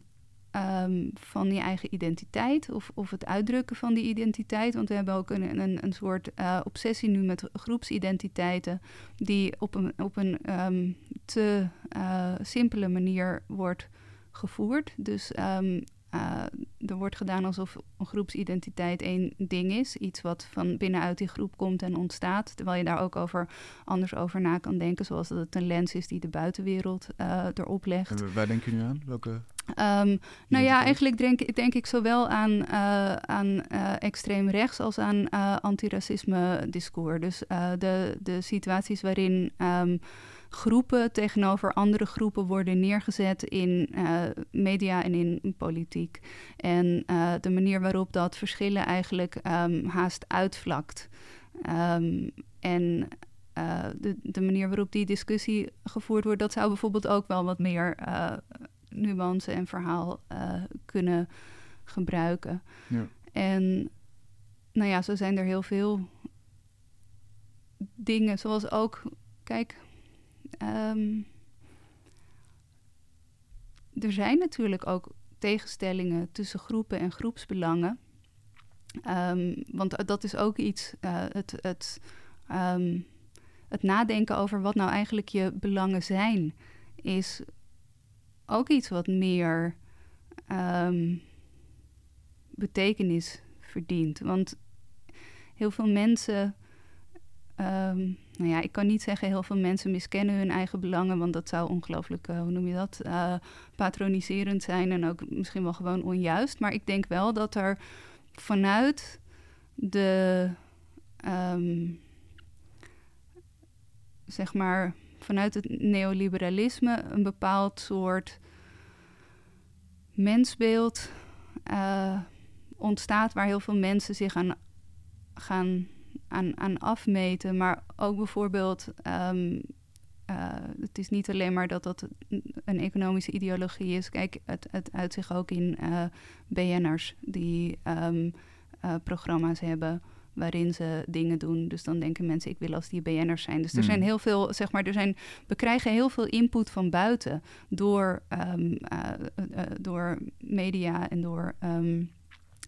um, van je eigen identiteit of, of het uitdrukken van die identiteit. Want we hebben ook een, een, een soort uh, obsessie nu met groepsidentiteiten, die op een, op een um, te uh, simpele manier wordt gevoerd. Dus um, uh, er wordt gedaan alsof een groepsidentiteit één ding is. Iets wat van binnenuit die groep komt en ontstaat. Terwijl je daar ook over anders over na kan denken. Zoals dat het een lens is die de buitenwereld uh, erop legt. En waar denk je nu aan? Welke? Um, nou ja, eigenlijk denk, denk ik zowel aan, uh, aan extreem rechts als aan antiracisme discours. Dus de, de situaties waarin um, groepen tegenover andere groepen worden neergezet in uh, media en in politiek. En uh, de manier waarop dat verschillen eigenlijk um, haast uitvlakt. Um, en uh, de, de, manier waarop die discussie gevoerd wordt, dat zou bijvoorbeeld ook wel wat meer nuance en verhaal kunnen gebruiken. Ja. En nou ja, zo zijn er heel veel dingen, zoals ook, kijk, Um, er zijn natuurlijk ook tegenstellingen tussen groepen en groepsbelangen. Um, want dat is ook iets, uh, het, het, um, het nadenken over wat nou eigenlijk je belangen zijn, is ook iets wat meer betekenis verdient. Want heel veel mensen Um, nou ja, ik kan niet zeggen heel veel mensen miskennen hun eigen belangen, want dat zou ongelooflijk, uh, hoe noem je dat, uh, patroniserend zijn en ook misschien wel gewoon onjuist. Maar ik denk wel dat er vanuit de, um, zeg maar, vanuit het neoliberalisme een bepaald soort mensbeeld uh, ontstaat waar heel veel mensen zich aan gaan aan, aan afmeten. Maar ook bijvoorbeeld, ehm, eh, het is niet alleen maar dat dat een economische ideologie is. Kijk, het, het uit zich ook in uh, BN'ers die ehm, eh, programma's hebben waarin ze dingen doen. Dus dan denken mensen, ik wil als die BN'ers zijn. Dus er zijn hmm. heel veel, zeg maar, er zijn, we krijgen heel veel input van buiten door, um, door media en door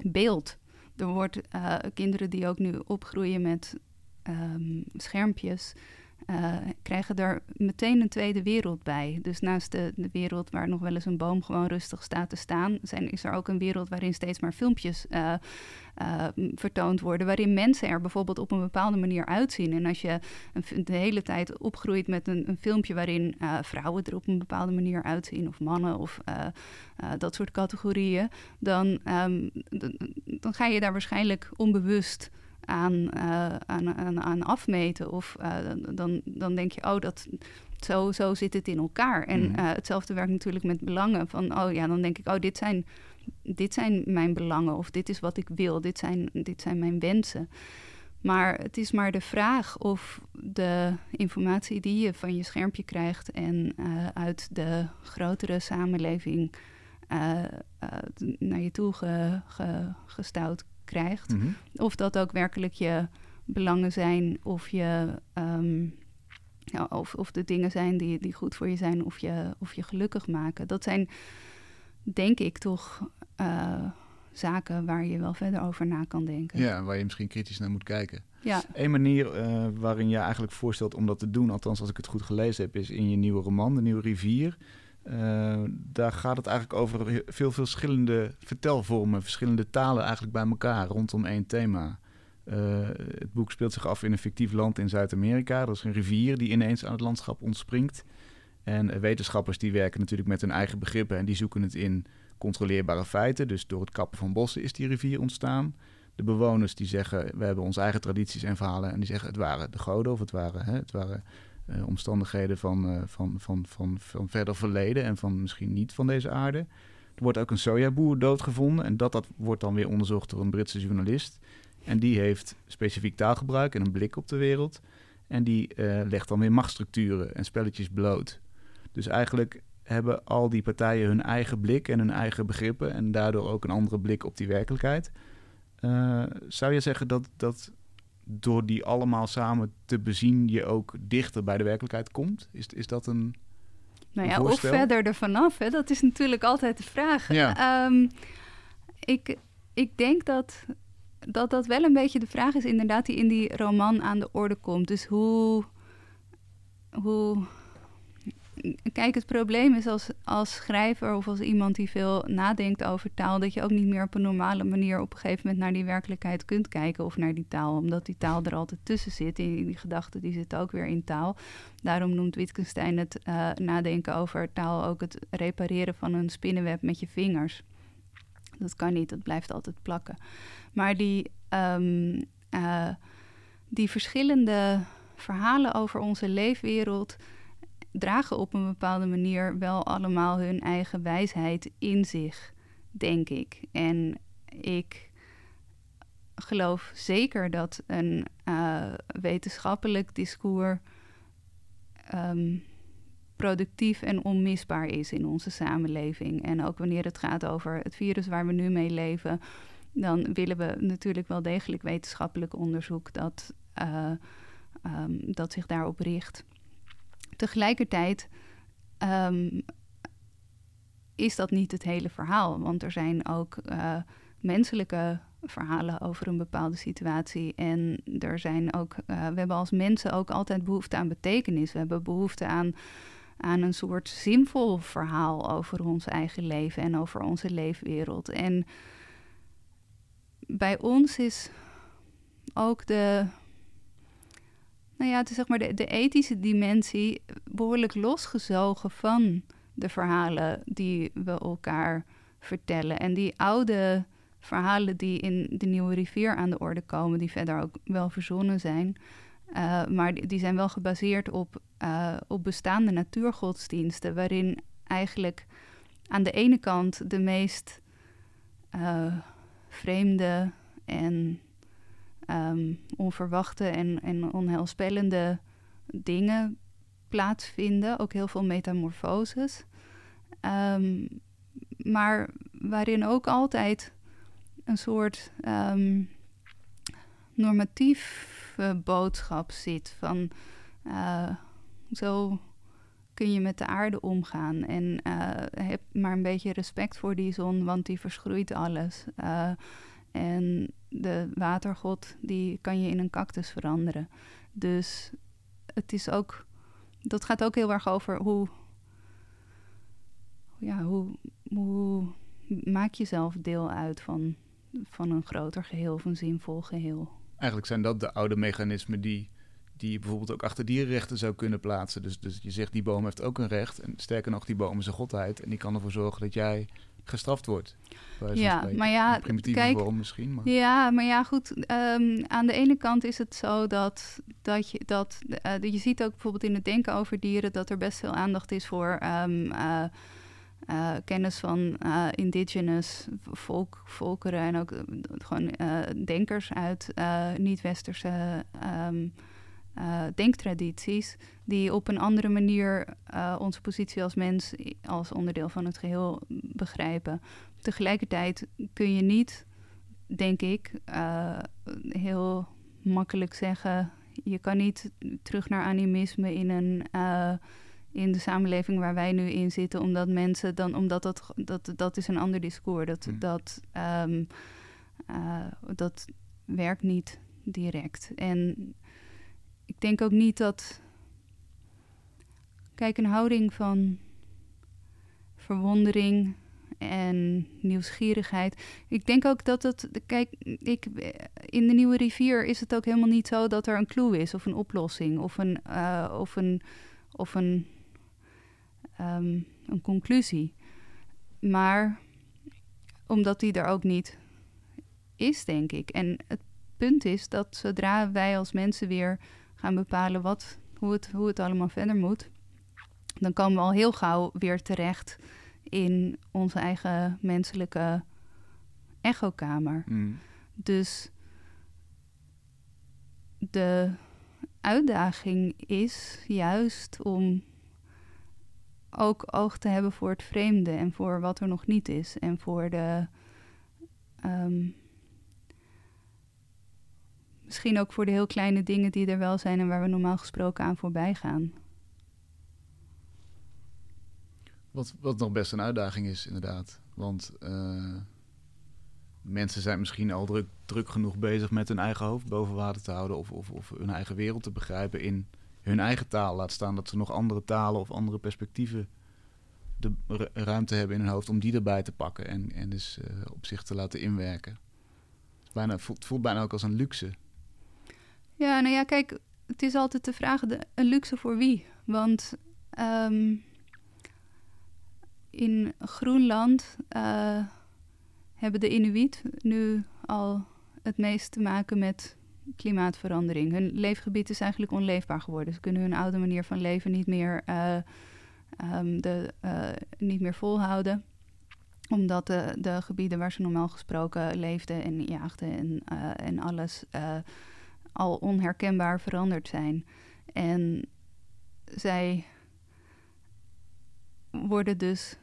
beeld er wordt uh, kinderen die ook nu opgroeien met um, schermpjes. Uh, krijgen er meteen een tweede wereld bij. Dus naast de, de, wereld waar nog wel eens een boom gewoon rustig staat te staan, zijn, is er ook een wereld waarin steeds maar filmpjes uh, uh, vertoond worden, waarin mensen er bijvoorbeeld op een bepaalde manier uitzien. En als je de hele tijd opgroeit met een, een filmpje waarin vrouwen er op een bepaalde manier uitzien, of mannen, of dat soort categorieën, dan, um, dan ga je daar waarschijnlijk onbewust aan, uh, aan, aan, aan, afmeten. Of uh, dan, dan denk je, oh, dat, zo, zo zit het in elkaar. En uh, hetzelfde werkt natuurlijk met belangen. Van, oh ja, dan denk ik, oh, dit zijn, dit zijn mijn belangen. Of dit is wat ik wil. Dit zijn, dit zijn mijn wensen. Maar het is maar de vraag of de informatie die je van je schermpje krijgt en uit de grotere samenleving naar je toe ge, ge, gestouwd krijgt. Mhm. Of dat ook werkelijk je belangen zijn, of, je, ehm, ja, of, of de dingen zijn die, die goed voor je zijn, of je, of je gelukkig maken. Dat zijn, denk ik, toch uh, zaken waar je wel verder over na kan denken. Ja, waar je misschien kritisch naar moet kijken. Ja. Een manier uh, waarin je eigenlijk voorstelt om dat te doen, althans als ik het goed gelezen heb, is in je nieuwe roman, De Nieuwe Rivier. Uh, daar gaat het eigenlijk over veel verschillende vertelvormen, verschillende talen eigenlijk bij elkaar rondom één thema. Uh, het boek speelt zich af in een fictief land in Zuid-Amerika. Er is een rivier die ineens aan het landschap ontspringt. En uh, wetenschappers die werken natuurlijk met hun eigen begrippen en die zoeken het in controleerbare feiten. Dus door het kappen van bossen is die rivier ontstaan. De bewoners die zeggen, we hebben onze eigen tradities en verhalen. En die zeggen, het waren de goden of het waren, hè, het waren omstandigheden van, uh, van, van, van, van verder verleden en van misschien niet van deze aarde. Er wordt ook een sojaboer doodgevonden en dat, dat wordt dan weer onderzocht door een Britse journalist. En die heeft specifiek taalgebruik en een blik op de wereld. En die uh, legt dan weer machtsstructuren en spelletjes bloot. Dus eigenlijk hebben al die partijen hun eigen blik en hun eigen begrippen en daardoor ook een andere blik op die werkelijkheid. zou je zeggen dat, dat door die allemaal samen te bezien, je ook dichter bij de werkelijkheid komt? Is, is dat een. Nou ja, of verder ervan af. Hè? Dat is natuurlijk altijd de vraag. Ja. Um, ik, ik denk dat, dat dat wel een beetje de vraag is, inderdaad, die in die roman aan de orde komt. Dus hoe. hoe Kijk, het probleem is als, als schrijver of als iemand die veel nadenkt over taal, dat je ook niet meer op een normale manier op een gegeven moment naar die werkelijkheid kunt kijken of naar die taal, omdat die taal er altijd tussen zit. En die gedachten die zitten ook weer in taal. Daarom noemt Wittgenstein het uh, nadenken over taal ook het repareren van een spinnenweb met je vingers. Dat kan niet, dat blijft altijd plakken. Maar die, um, uh, die verschillende verhalen over onze leefwereld dragen op een bepaalde manier wel allemaal hun eigen wijsheid in zich, denk ik. En ik geloof zeker dat een uh, wetenschappelijk discours um, productief en onmisbaar is in onze samenleving. En ook wanneer het gaat over het virus waar we nu mee leven, dan willen we natuurlijk wel degelijk wetenschappelijk onderzoek dat, uh, um, dat zich daarop richt. Tegelijkertijd um, is dat niet het hele verhaal, want er zijn ook uh, menselijke verhalen over een bepaalde situatie. En er zijn ook, uh, we hebben als mensen ook altijd behoefte aan betekenis. We hebben behoefte aan, aan een soort zinvol verhaal over ons eigen leven en over onze leefwereld. En bij ons is ook de nou ja, het is zeg maar de, de ethische dimensie behoorlijk losgezogen van de verhalen die we elkaar vertellen. En die oude verhalen die in de Nieuwe Rivier aan de orde komen, die verder ook wel verzonnen zijn. Uh, maar die, zijn wel gebaseerd op, uh, op bestaande natuurgodsdiensten, waarin eigenlijk aan de ene kant de meest vreemde en ehm, onverwachte en, en onheilspellende dingen plaatsvinden. Ook heel veel metamorfoses. Ehm, maar waarin ook altijd een soort um, normatieve boodschap zit van uh, zo kun je met de aarde omgaan en uh, heb maar een beetje respect voor die zon, want die verschroeit alles. Uh, en de watergod die kan je in een cactus veranderen. Dus het is ook, dat gaat ook heel erg over hoe, ja, hoe, hoe maak je zelf deel uit van, van een groter geheel, of een zinvol geheel. Eigenlijk zijn dat de oude mechanismen die, die je bijvoorbeeld ook achter dierenrechten zou kunnen plaatsen. Dus, dus je zegt die boom heeft ook een recht. En sterker nog, die boom is een godheid. En die kan ervoor zorgen dat jij gestraft wordt. Ja, maar ja, kijk, vorm misschien. Maar. Ja, maar ja, goed. Um, aan de ene kant is het zo dat, dat, je, dat uh, je ziet ook bijvoorbeeld in het denken over dieren dat er best veel aandacht is voor um, uh, uh, kennis van indigenous volk, volkeren en ook gewoon denkers uit niet-westerse um, denktradities, die op een andere manier onze positie als mens als onderdeel van het geheel begrijpen. Tegelijkertijd kun je niet, denk ik, uh, heel makkelijk zeggen. Je kan niet terug naar animisme in, een, in de samenleving waar wij nu in zitten, omdat mensen dan, omdat dat, dat, dat is een ander discours. Dat, mm. dat, um, uh, dat werkt niet direct. En ik denk ook niet dat. Kijk, een houding van verwondering en nieuwsgierigheid. Ik denk ook dat het. Kijk, ik, in de nieuwe rivier is het ook helemaal niet zo dat er een clue is of een oplossing of een, uh, of een, of een, um, een conclusie. Maar omdat die er ook niet is, denk ik. En het punt is dat zodra wij als mensen weer gaan bepalen wat, hoe, het, hoe het allemaal verder moet, dan komen we al heel gauw weer terecht in onze eigen menselijke echokamer. Mm. Dus de uitdaging is juist om ook oog te hebben voor het vreemde en voor wat er nog niet is en voor de. Um, misschien ook voor de heel kleine dingen die er wel zijn en waar we normaal gesproken aan voorbij gaan. Wat, wat nog best een uitdaging is, inderdaad. Want uh, mensen zijn misschien al druk, druk genoeg bezig met hun eigen hoofd boven water te houden. Of, of, of hun eigen wereld te begrijpen in hun eigen taal. Laat staan dat ze nog andere talen of andere perspectieven de ruimte hebben in hun hoofd om die erbij te pakken. En, en dus uh, op zich te laten inwerken. Het, voelt bijna ook als een luxe. Ja, nou ja, kijk, het is altijd de vraag: de, een luxe voor wie? Want. Um, in Groenland uh, hebben de Inuit nu al het meest te maken met klimaatverandering. Hun leefgebied is eigenlijk onleefbaar geworden. Ze kunnen hun oude manier van leven niet meer, uh, um, de, uh, niet meer volhouden omdat de, de, gebieden waar ze normaal gesproken leefden en jaagden en, en alles al onherkenbaar veranderd zijn. En zij worden dus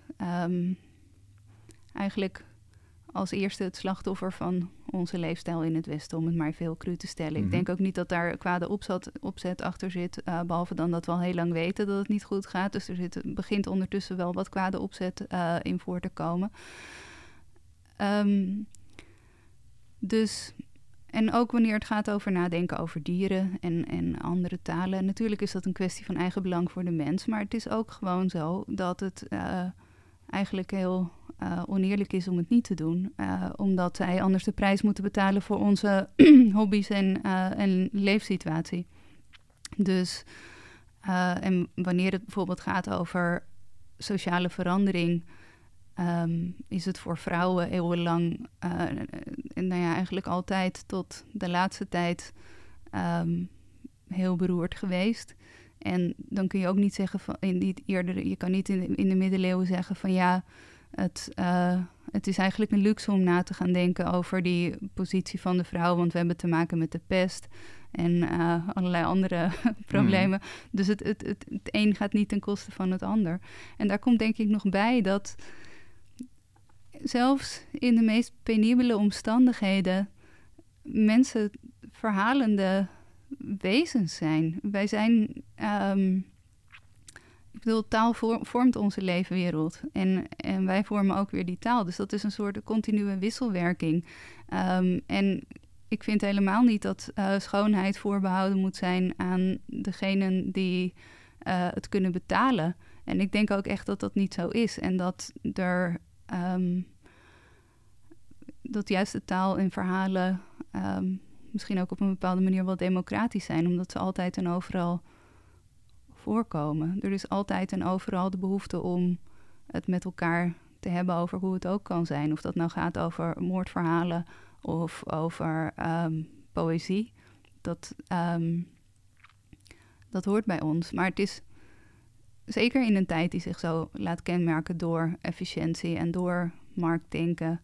um, eigenlijk als eerste het slachtoffer van onze leefstijl in het Westen, om het maar veel cru te stellen. Ik mhm. denk ook niet dat daar kwade opzet, opzet achter zit, uh, behalve dan dat we al heel lang weten dat het niet goed gaat. Dus er zit, begint ondertussen wel wat kwade opzet uh, in voor te komen. Um, dus en ook wanneer het gaat over nadenken over dieren en, en andere talen. Natuurlijk is dat een kwestie van eigen belang voor de mens. Maar het is ook gewoon zo dat het uh, eigenlijk heel uh, oneerlijk is om het niet te doen. Uh, omdat zij anders de prijs moeten betalen voor onze hobby's en, en leefsituatie. Dus, en wanneer het bijvoorbeeld gaat over sociale verandering Um, is het voor vrouwen eeuwenlang, uh, en nou ja, eigenlijk altijd tot de laatste tijd um, heel beroerd geweest. En dan kun je ook niet zeggen van in die eerder, je kan niet in de, in de middeleeuwen zeggen van ja, het, uh, het is eigenlijk een luxe om na te gaan denken over die positie van de vrouw, want we hebben te maken met de pest en uh, allerlei andere problemen. Mm. Dus het, het, het, het een gaat niet ten koste van het ander. En daar komt denk ik nog bij dat zelfs in de meest penibele omstandigheden mensen verhalende wezens zijn. Wij zijn. Um, ik bedoel, taal vormt onze leefwereld. En, en wij vormen ook weer die taal. Dus dat is een soort continue wisselwerking. Um, en ik vind helemaal niet dat uh, schoonheid voorbehouden moet zijn aan degenen die uh, het kunnen betalen. En ik denk ook echt dat dat niet zo is. En dat er. Um, dat juist de taal en verhalen um, misschien ook op een bepaalde manier wel democratisch zijn, omdat ze altijd en overal voorkomen. Er is altijd en overal de behoefte om het met elkaar te hebben over hoe het ook kan zijn. Of dat nou gaat over moordverhalen of over um, poëzie. Dat, dat hoort bij ons. Maar het is zeker in een tijd die zich zo laat kenmerken door efficiëntie en door marktdenken,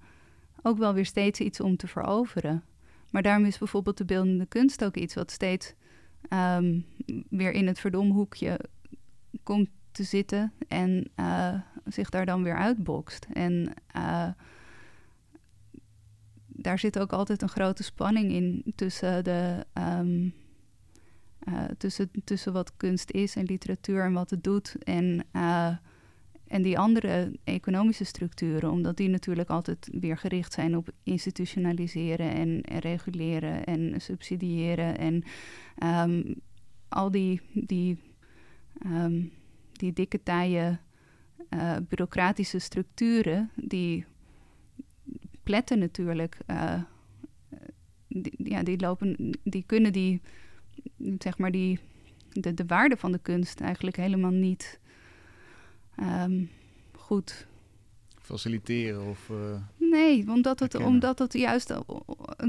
ook wel weer steeds iets om te veroveren. Maar daarom is bijvoorbeeld de beeldende kunst ook iets wat steeds um, weer in het verdomhoekje komt te zitten en uh, zich daar dan weer uitbokst. En uh, daar zit ook altijd een grote spanning in tussen, de, um, uh, tussen, tussen wat kunst is en literatuur en wat het doet. En en die andere economische structuren, omdat die natuurlijk altijd weer gericht zijn op institutionaliseren en, en reguleren en subsidiëren. En um, al die, die, um, die dikke taaie uh, bureaucratische structuren, die pletten natuurlijk. Ja, die lopen, die kunnen die, zeg maar, die, de, de waarde van de kunst eigenlijk helemaal niet um, goed faciliteren of... Uh, nee, omdat het, omdat het juist...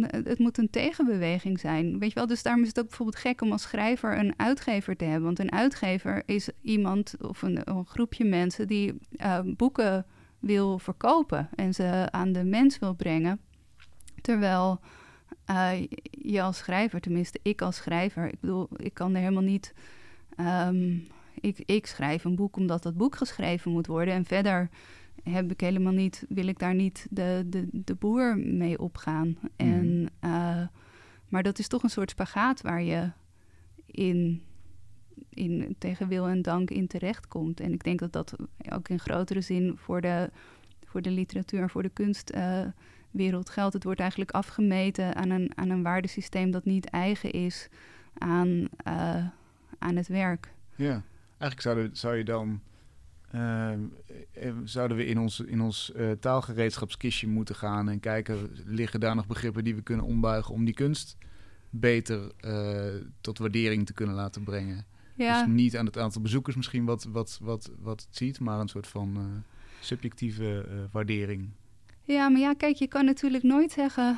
Het moet een tegenbeweging zijn. Weet je wel? Dus daarom is het ook bijvoorbeeld gek om als schrijver een uitgever te hebben. Want een uitgever is iemand of een, een groepje mensen... die uh, boeken wil verkopen en ze aan de mens wil brengen. Terwijl uh, je als schrijver, tenminste ik als schrijver... Ik bedoel, ik kan er helemaal niet... Um, ik, ik schrijf een boek omdat dat boek geschreven moet worden. En verder heb ik helemaal niet, wil ik daar niet de, de, de boer mee opgaan. Mhm. En, uh, maar dat is toch een soort spagaat waar je in, in tegen wil en dank in terechtkomt. En ik denk dat dat ook in grotere zin voor de, voor de literatuur en voor de kunstwereld uh, geldt. Het wordt eigenlijk afgemeten aan een, aan een waardesysteem dat niet eigen is aan, uh, aan het werk. Ja. Eigenlijk zouden, zou je dan. Ehm, eh, zouden we in ons, in ons uh, taalgereedschapskistje moeten gaan en kijken, liggen daar nog begrippen die we kunnen ombuigen om die kunst beter tot waardering te kunnen laten brengen? Ja. Dus niet aan het aantal bezoekers misschien wat, wat, wat, wat het ziet, maar een soort van subjectieve waardering. Ja, maar ja, kijk, je kan natuurlijk nooit zeggen.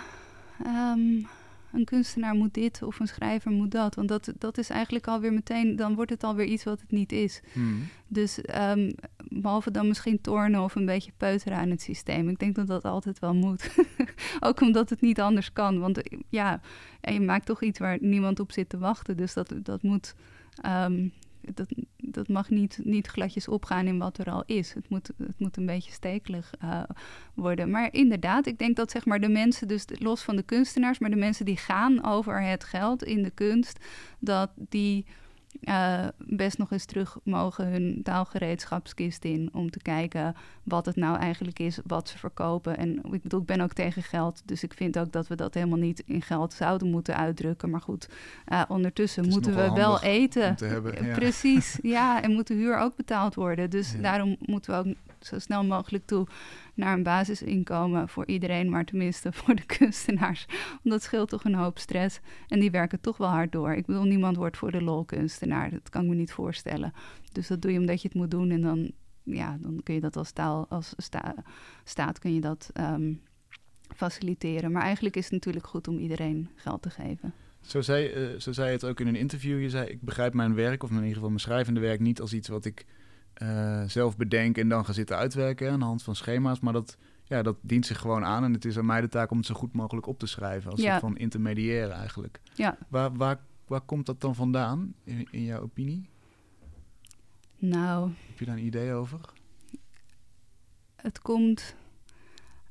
Um, een kunstenaar moet dit of een schrijver moet dat. Want dat, dat is eigenlijk alweer meteen, dan wordt het alweer iets wat het niet is. Hmm. Dus um, behalve dan misschien tornen of een beetje peuteren aan het systeem. Ik denk dat dat altijd wel moet. Ook omdat het niet anders kan. Want ja, en je maakt toch iets waar niemand op zit te wachten. Dus dat, dat moet. Um, dat, dat mag niet, niet gladjes opgaan in wat er al is. Het moet, het moet een beetje stekelig uh, worden. Maar inderdaad, ik denk dat zeg maar, de mensen, dus los van de kunstenaars, maar de mensen die gaan over het geld in de kunst, dat die uh, best nog eens terug mogen hun taalgereedschapskist in om te kijken wat het nou eigenlijk is, wat ze verkopen. En ik bedoel, ik ben ook tegen geld, dus ik vind ook dat we dat helemaal niet in geld zouden moeten uitdrukken. Maar goed, uh, ondertussen moeten we wel eten. Hebben, Precies, ja, en moet de huur ook betaald worden. Dus daarom moeten we ook zo snel mogelijk toe naar een basisinkomen voor iedereen, maar tenminste voor de kunstenaars. Want dat scheelt toch een hoop stress. En die werken toch wel hard door. Ik bedoel, niemand wordt voor de lol kunstenaar. Dat kan ik me niet voorstellen. Dus dat doe je omdat je het moet doen. En dan, ja, dan kun je dat als, taal, als sta, staat kun je dat um, faciliteren. Maar eigenlijk is het natuurlijk goed om iedereen geld te geven. Zo zei, uh, zo zei het ook in een interview. Je zei, ik begrijp mijn werk, of in ieder geval mijn schrijvende werk, niet als iets wat ik eh, zelf bedenken en dan gaan zitten uitwerken aan de hand van schema's. Maar dat, ja, dat dient zich gewoon aan en het is aan mij de taak om het zo goed mogelijk op te schrijven. Als Ja. soort van intermediaire eigenlijk. Ja. Waar, waar, waar komt dat dan vandaan, in, in jouw opinie? Nou, Heb je daar een idee over? het komt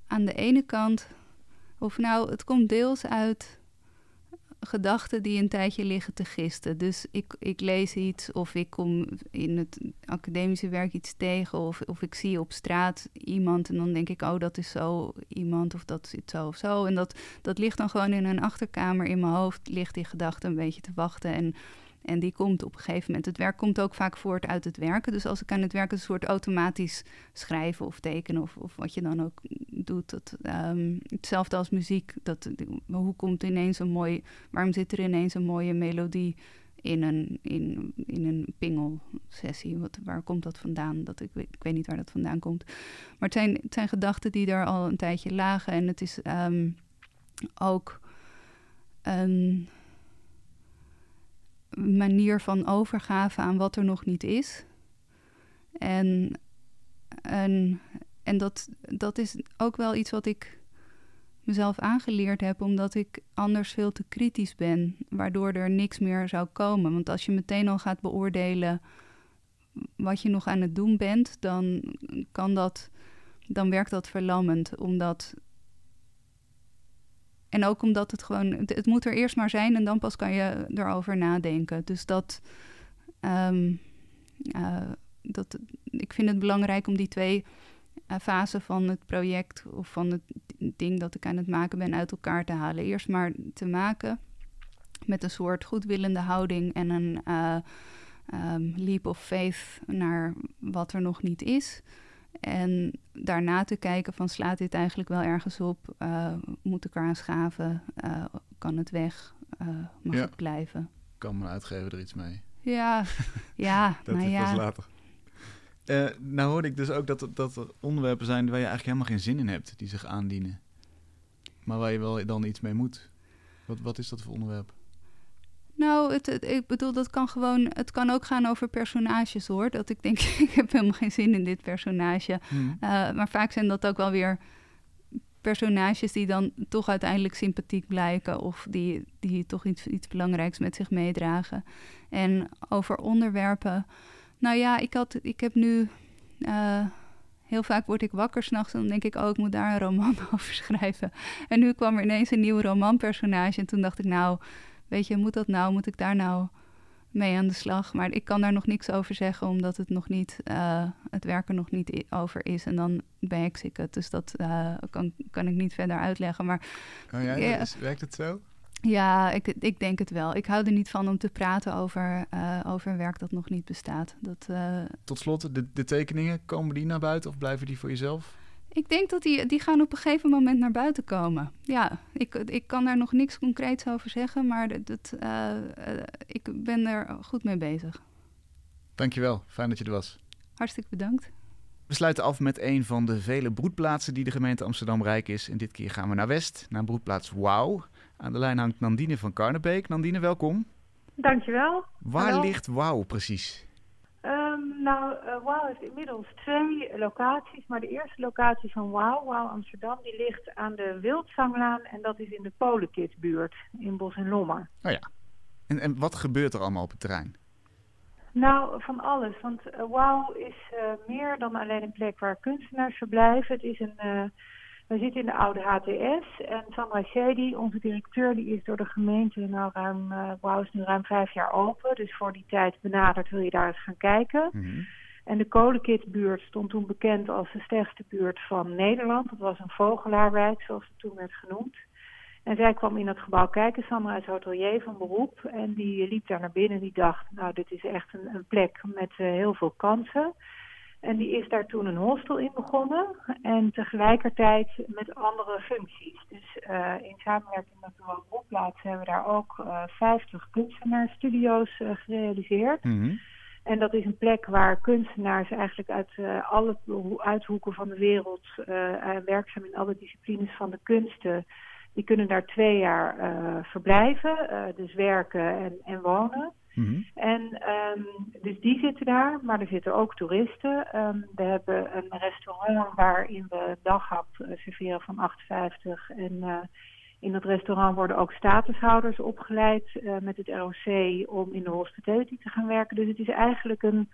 aan de ene kant, of nou, het komt deels uit gedachten die een tijdje liggen te gisten. Dus ik, ik lees iets of ik kom in het academische werk iets tegen of, of ik zie op straat iemand en dan denk ik, oh, dat is zo iemand of dat zit zo of zo. En dat, dat ligt dan gewoon in een achterkamer in mijn hoofd, ligt die gedachte een beetje te wachten en... En die komt op een gegeven moment. Het werk komt ook vaak voort uit het werken. Dus als ik aan het werken een soort automatisch schrijven of tekenen of, of wat je dan ook doet. Dat, ehm, hetzelfde als muziek. Dat, hoe komt ineens een mooi, waarom zit er ineens een mooie melodie in een, in, in een pingelsessie? Wat, waar komt dat vandaan? Dat, ik, ik weet niet waar dat vandaan komt. Maar het zijn, zijn gedachten die er al een tijdje lagen. En het is ehm, ook manier van overgave aan wat er nog niet is. En, en, en dat, dat is ook wel iets wat ik mezelf aangeleerd heb, omdat ik anders veel te kritisch ben, waardoor er niks meer zou komen. Want als je meteen al gaat beoordelen wat je nog aan het doen bent, dan kan dat, dan werkt dat verlammend, omdat en ook omdat het gewoon, het, moet er eerst maar zijn en dan pas kan je erover nadenken. Dus dat, ehm, eh, dat, ik vind het belangrijk om die twee eh, fasen van het project of van het ding dat ik aan het maken ben uit elkaar te halen. Eerst maar te maken met een soort goedwillende houding en een eh, ehm, leap of faith naar wat er nog niet is. En daarna te kijken van slaat dit eigenlijk wel ergens op? Eh, moet ik eraan schaven? Eh, kan het weg? Eh, mag Ja. het blijven? Kan mijn uitgever er iets mee? Ja, ja, Dat nou is pas ja. later. Eh, nou hoorde ik dus ook dat, er- dat er onderwerpen zijn waar je eigenlijk helemaal geen zin in hebt, die zich aandienen. Maar waar je wel dan iets mee moet. Wat, wat is dat voor onderwerp? Nou, het, het- ik bedoel, dat kan gewoon, het kan ook gaan over personages hoor. Dat ik denk, ik heb helemaal geen zin in dit personage. Hm. Eh, maar vaak zijn dat ook wel weer personages die dan toch uiteindelijk sympathiek blijken of die, die toch iets, iets belangrijks met zich meedragen. En over onderwerpen, nou ja, ik, had, ik heb nu, eh, heel vaak word ik wakker s'nachts en dan denk ik, oh, ik moet daar een roman over schrijven. En nu kwam er ineens een nieuw romanpersonage en toen dacht ik, nou, weet je, moet dat nou, moet ik daar nou mee aan de slag. Maar ik kan daar nog niks over zeggen, omdat het nog niet, eh, het werk er nog niet over is. En dan beheks ik het. Dus dat eh, kan, kan ik niet verder uitleggen. Maar Oh ja, Ja. dat is- werkt het zo? ja, ik, ik denk het wel. Ik hou er niet van om te praten over, eh, over werk dat nog niet bestaat. Dat, Tot slot, de, de tekeningen, komen die naar buiten of blijven die voor jezelf? Ik denk dat die, die gaan op een gegeven moment naar buiten komen. Ja, ik, ik kan daar nog niks concreets over zeggen, maar dat, dat, eh, eh, ik ben er goed mee bezig. Dankjewel, fijn dat je er was. Hartstikke bedankt. We sluiten af met een van de vele broedplaatsen die de gemeente Amsterdam rijk is. En dit keer gaan we naar West, naar broedplaats Wauw. Aan de lijn hangt Nandine van Karnebeek. Nandine, welkom. Dankjewel. Waar Hallo. ligt Wauw precies? Nou, eh WOW heeft inmiddels twee locaties. Maar de eerste locatie van WOW, WOW Amsterdam, die ligt aan de Wildzanglaan. En dat is in de Polenkidsbuurt in Bos en Lommer. Oh ja. En, en wat gebeurt er allemaal op het terrein? Nou, van alles. Want eh, WOW is eh, meer dan alleen een plek waar kunstenaars verblijven. Het is een... we zitten in de oude HTS en Sandra Shady, onze directeur, die is door de gemeente nou ruim, WOW is nu ruim vijf jaar open. Dus voor die tijd benaderd wil je daar eens gaan kijken. Mhm. En de kolenkitbuurt stond toen bekend als de slechtste buurt van Nederland. Dat was een vogelaarwijk, zoals het toen werd genoemd. En zij kwam in dat gebouw kijken, Sandra is hotelier van beroep. En die liep daar naar binnen en die dacht, nou dit is echt een, een plek met eh, heel veel kansen. En die is daar toen een hostel in begonnen. En tegelijkertijd met andere functies. Dus eh, in samenwerking met de Woonbroekplaats hebben we daar ook eh 50 kunstenaarsstudio's eh, gerealiseerd. Mhm. En dat is een plek waar kunstenaars eigenlijk uit eh, alle uithoeken van de wereld, eh, eh, werkzaam in alle disciplines van de kunsten, die kunnen daar twee jaar eh, verblijven, eh, dus werken en, en wonen. Mhm. En um, dus die zitten daar, maar er zitten ook toeristen. Um, we hebben een restaurant waarin we daghap uh, serveren van 8,50. En uh, in dat restaurant worden ook statushouders opgeleid uh, met het ROC om in de hospitality te gaan werken. Dus het is eigenlijk een,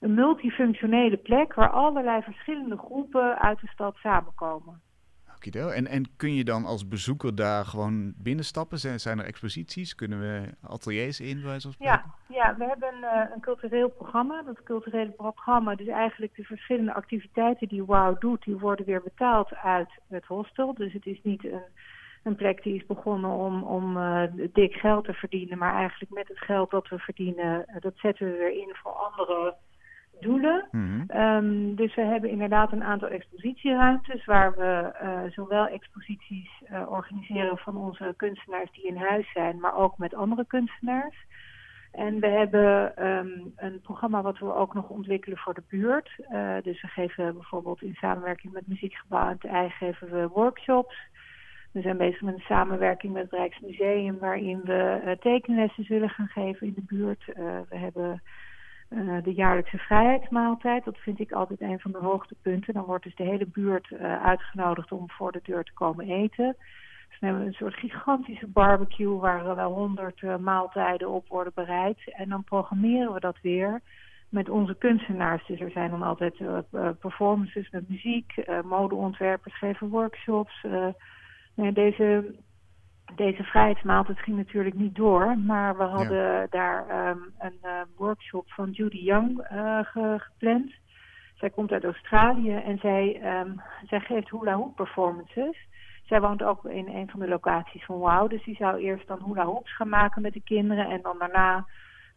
een multifunctionele plek waar allerlei verschillende groepen uit de stad samenkomen. En, en kun je dan als bezoeker daar gewoon binnenstappen? Zijn, zijn er exposities? Kunnen we ateliers in, bij Ja, ja, we hebben uh, een cultureel programma. Dat culturele programma, dus eigenlijk de verschillende activiteiten die WOW doet, die worden weer betaald uit het hostel. Dus het is niet een, een plek die is begonnen om, om uh, dik geld te verdienen, maar eigenlijk met het geld dat we verdienen, uh, dat zetten we weer in voor andere doelen. Mm um, dus we hebben inderdaad een aantal expositieruimtes waar we uh, zowel exposities uh, organiseren van onze kunstenaars die in huis zijn, maar ook met andere kunstenaars. En we hebben um, een programma wat we ook nog ontwikkelen voor de buurt. Uh, dus we geven bijvoorbeeld in samenwerking met Muziekgebouw en TEI geven we workshops. We zijn bezig met een samenwerking met het Rijksmuseum waarin we tekenlessen zullen gaan geven in de buurt. we hebben uh, de jaarlijkse vrijheidsmaaltijd. Dat vind ik altijd een van de hoogtepunten. Dan wordt dus de hele buurt uh, uitgenodigd om voor de deur te komen eten. Dus we een soort gigantische barbecue waar wel honderd uh, maaltijden op worden bereid. En dan programmeren we dat weer met onze kunstenaars. Dus er zijn dan altijd performances met muziek, modeontwerpers geven workshops. Nou deze deze vrijheidsmaaltijd ging natuurlijk niet door, maar we hadden daar um, een uh, workshop van Judy Young uh, ge gepland. Zij komt uit Australië en zij, um, zij geeft hula hoop performances. Zij woont ook in een van de locaties van WOW, dus die zou eerst dan hula hoops gaan maken met de kinderen en dan daarna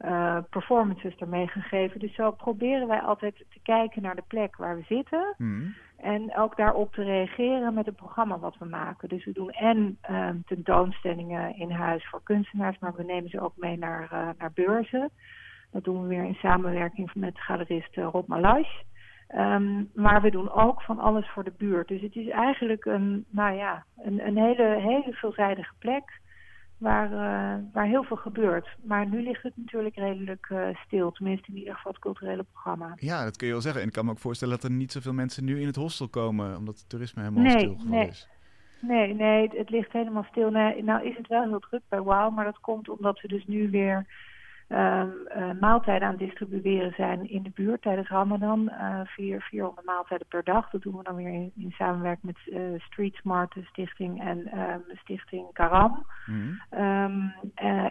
uh, performances ermee gegeven. Dus zo proberen wij altijd te kijken naar de plek waar we zitten. Mm. En ook daarop te reageren met het programma wat we maken. Dus we doen en uh, tentoonstellingen in huis voor kunstenaars, maar we nemen ze ook mee naar, uh, naar beurzen. Dat doen we weer in samenwerking met galerist uh, Rob Malash. Um, maar we doen ook van alles voor de buurt. Dus het is eigenlijk een, nou ja, een, een hele, hele veelzijdige plek waar, uh, waar heel veel gebeurt. Maar nu ligt het natuurlijk redelijk uh, stil, tenminste in ieder geval het culturele programma. Ja, dat kun je wel zeggen. En ik kan me ook voorstellen dat er niet zoveel mensen nu in het hostel komen, omdat het toerisme helemaal nee, stil nee. is. Nee, nee, het ligt helemaal stil. Nee, nou is het wel heel druk bij WOW, maar dat komt omdat we dus nu weer maaltijden aan het distribueren zijn in de buurt tijdens Ramadan. Uh, vier, 400 maaltijden per dag. Dat doen we dan weer in, in samenwerking met uh, Street Smart Stichting en um, Stichting Karam. Mm um,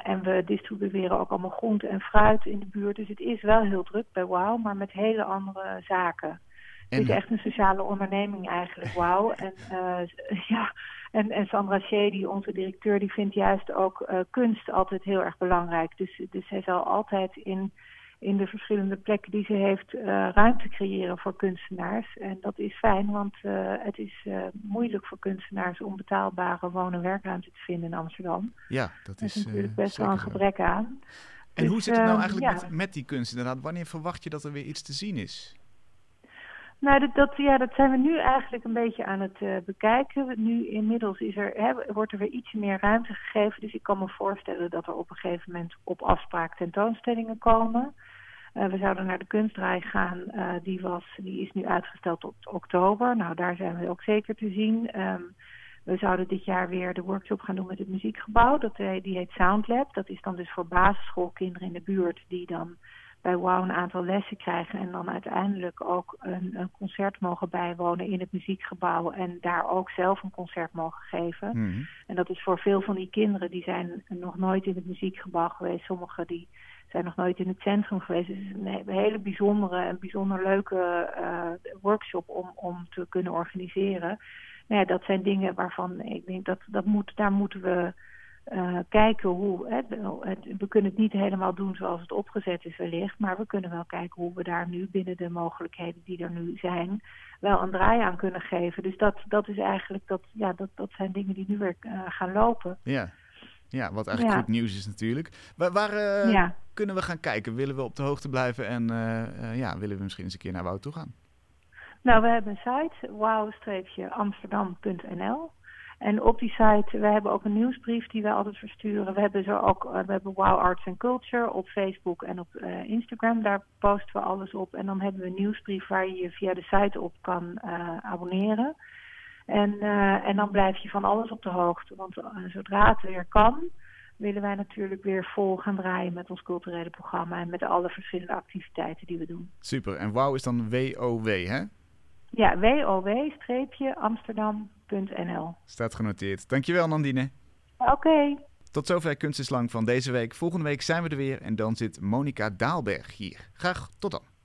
en we distribueren ook allemaal groente en fruit in de buurt. Dus het is wel heel druk bij WOW, maar met hele andere zaken. En... Het is echt een sociale onderneming eigenlijk, WOW. En ja, en, en Sandra Shady, onze directeur, die vindt juist ook uh, kunst altijd heel erg belangrijk. Dus, dus zij zal altijd in, in de verschillende plekken die ze heeft uh, ruimte creëren voor kunstenaars. En dat is fijn, want uh, het is moeilijk voor kunstenaars om betaalbare woon- en werkruimte te vinden in Amsterdam. Ja, dat is, is natuurlijk best wel een gebrek aan. En dus, hoe zit het nou eigenlijk ja. met, met die kunst inderdaad? Wanneer verwacht je dat er weer iets te zien is? Nou, dat, ja, dat zijn we nu eigenlijk een beetje aan het uh, bekijken. Nu inmiddels is er, hè, wordt er weer iets meer ruimte gegeven. Dus ik kan me voorstellen dat er op een gegeven moment op afspraak tentoonstellingen komen. Uh, we zouden naar de kunstdraai gaan. Uh, die, was, die is nu uitgesteld tot oktober. Nou, daar zijn we ook zeker te zien. Um, we zouden dit jaar weer de workshop gaan doen met het muziekgebouw. Dat, die heet Soundlab. Dat is dan dus voor basisschoolkinderen in de buurt die dan bij WOW een aantal lessen krijgen en dan uiteindelijk ook een, een, concert mogen bijwonen in het muziekgebouw en daar ook zelf een concert mogen geven. Mm. En dat is voor veel van die kinderen die zijn nog nooit in het muziekgebouw geweest. Sommigen die zijn nog nooit in het centrum geweest. Dus het is een hele bijzondere en bijzonder leuke uh, workshop om, om te kunnen organiseren. Nou ja, dat zijn dingen waarvan ik denk dat, dat moet, daar moeten we uh, kijken hoe. Het, we kunnen het niet helemaal doen zoals het opgezet is, wellicht. Maar we kunnen wel kijken hoe we daar nu binnen de mogelijkheden die er nu zijn. wel een draai aan kunnen geven. Dus dat, dat is eigenlijk. Dat, ja, dat, dat zijn dingen die nu weer uh, gaan lopen. Ja. Ja, wat eigenlijk ja. goed nieuws is natuurlijk. Waar, waar uh, ja. kunnen we gaan kijken? Willen we op de hoogte blijven en ja, willen we misschien eens een keer naar Wout toe gaan? Nou, we hebben een site, wow-amsterdam.nl. En op die site, we hebben ook een nieuwsbrief die we altijd versturen. We hebben zo ook, we hebben Wow Arts and Culture op Facebook en op Instagram. Daar posten we alles op. En dan hebben we een nieuwsbrief waar je je via de site op kan abonneren. En, en dan blijf je van alles op de hoogte. Want zodra het weer kan, willen wij natuurlijk weer vol gaan draaien met ons culturele programma en met alle verschillende activiteiten die we doen. Super. En WOW is dan WOW, hè? Ja, Staat genoteerd. Dankjewel, Nandine. Oké. Tot zover Kunst is Lang van deze week. Volgende week zijn we er weer en dan zit Monika Daalberg hier. Graag tot dan.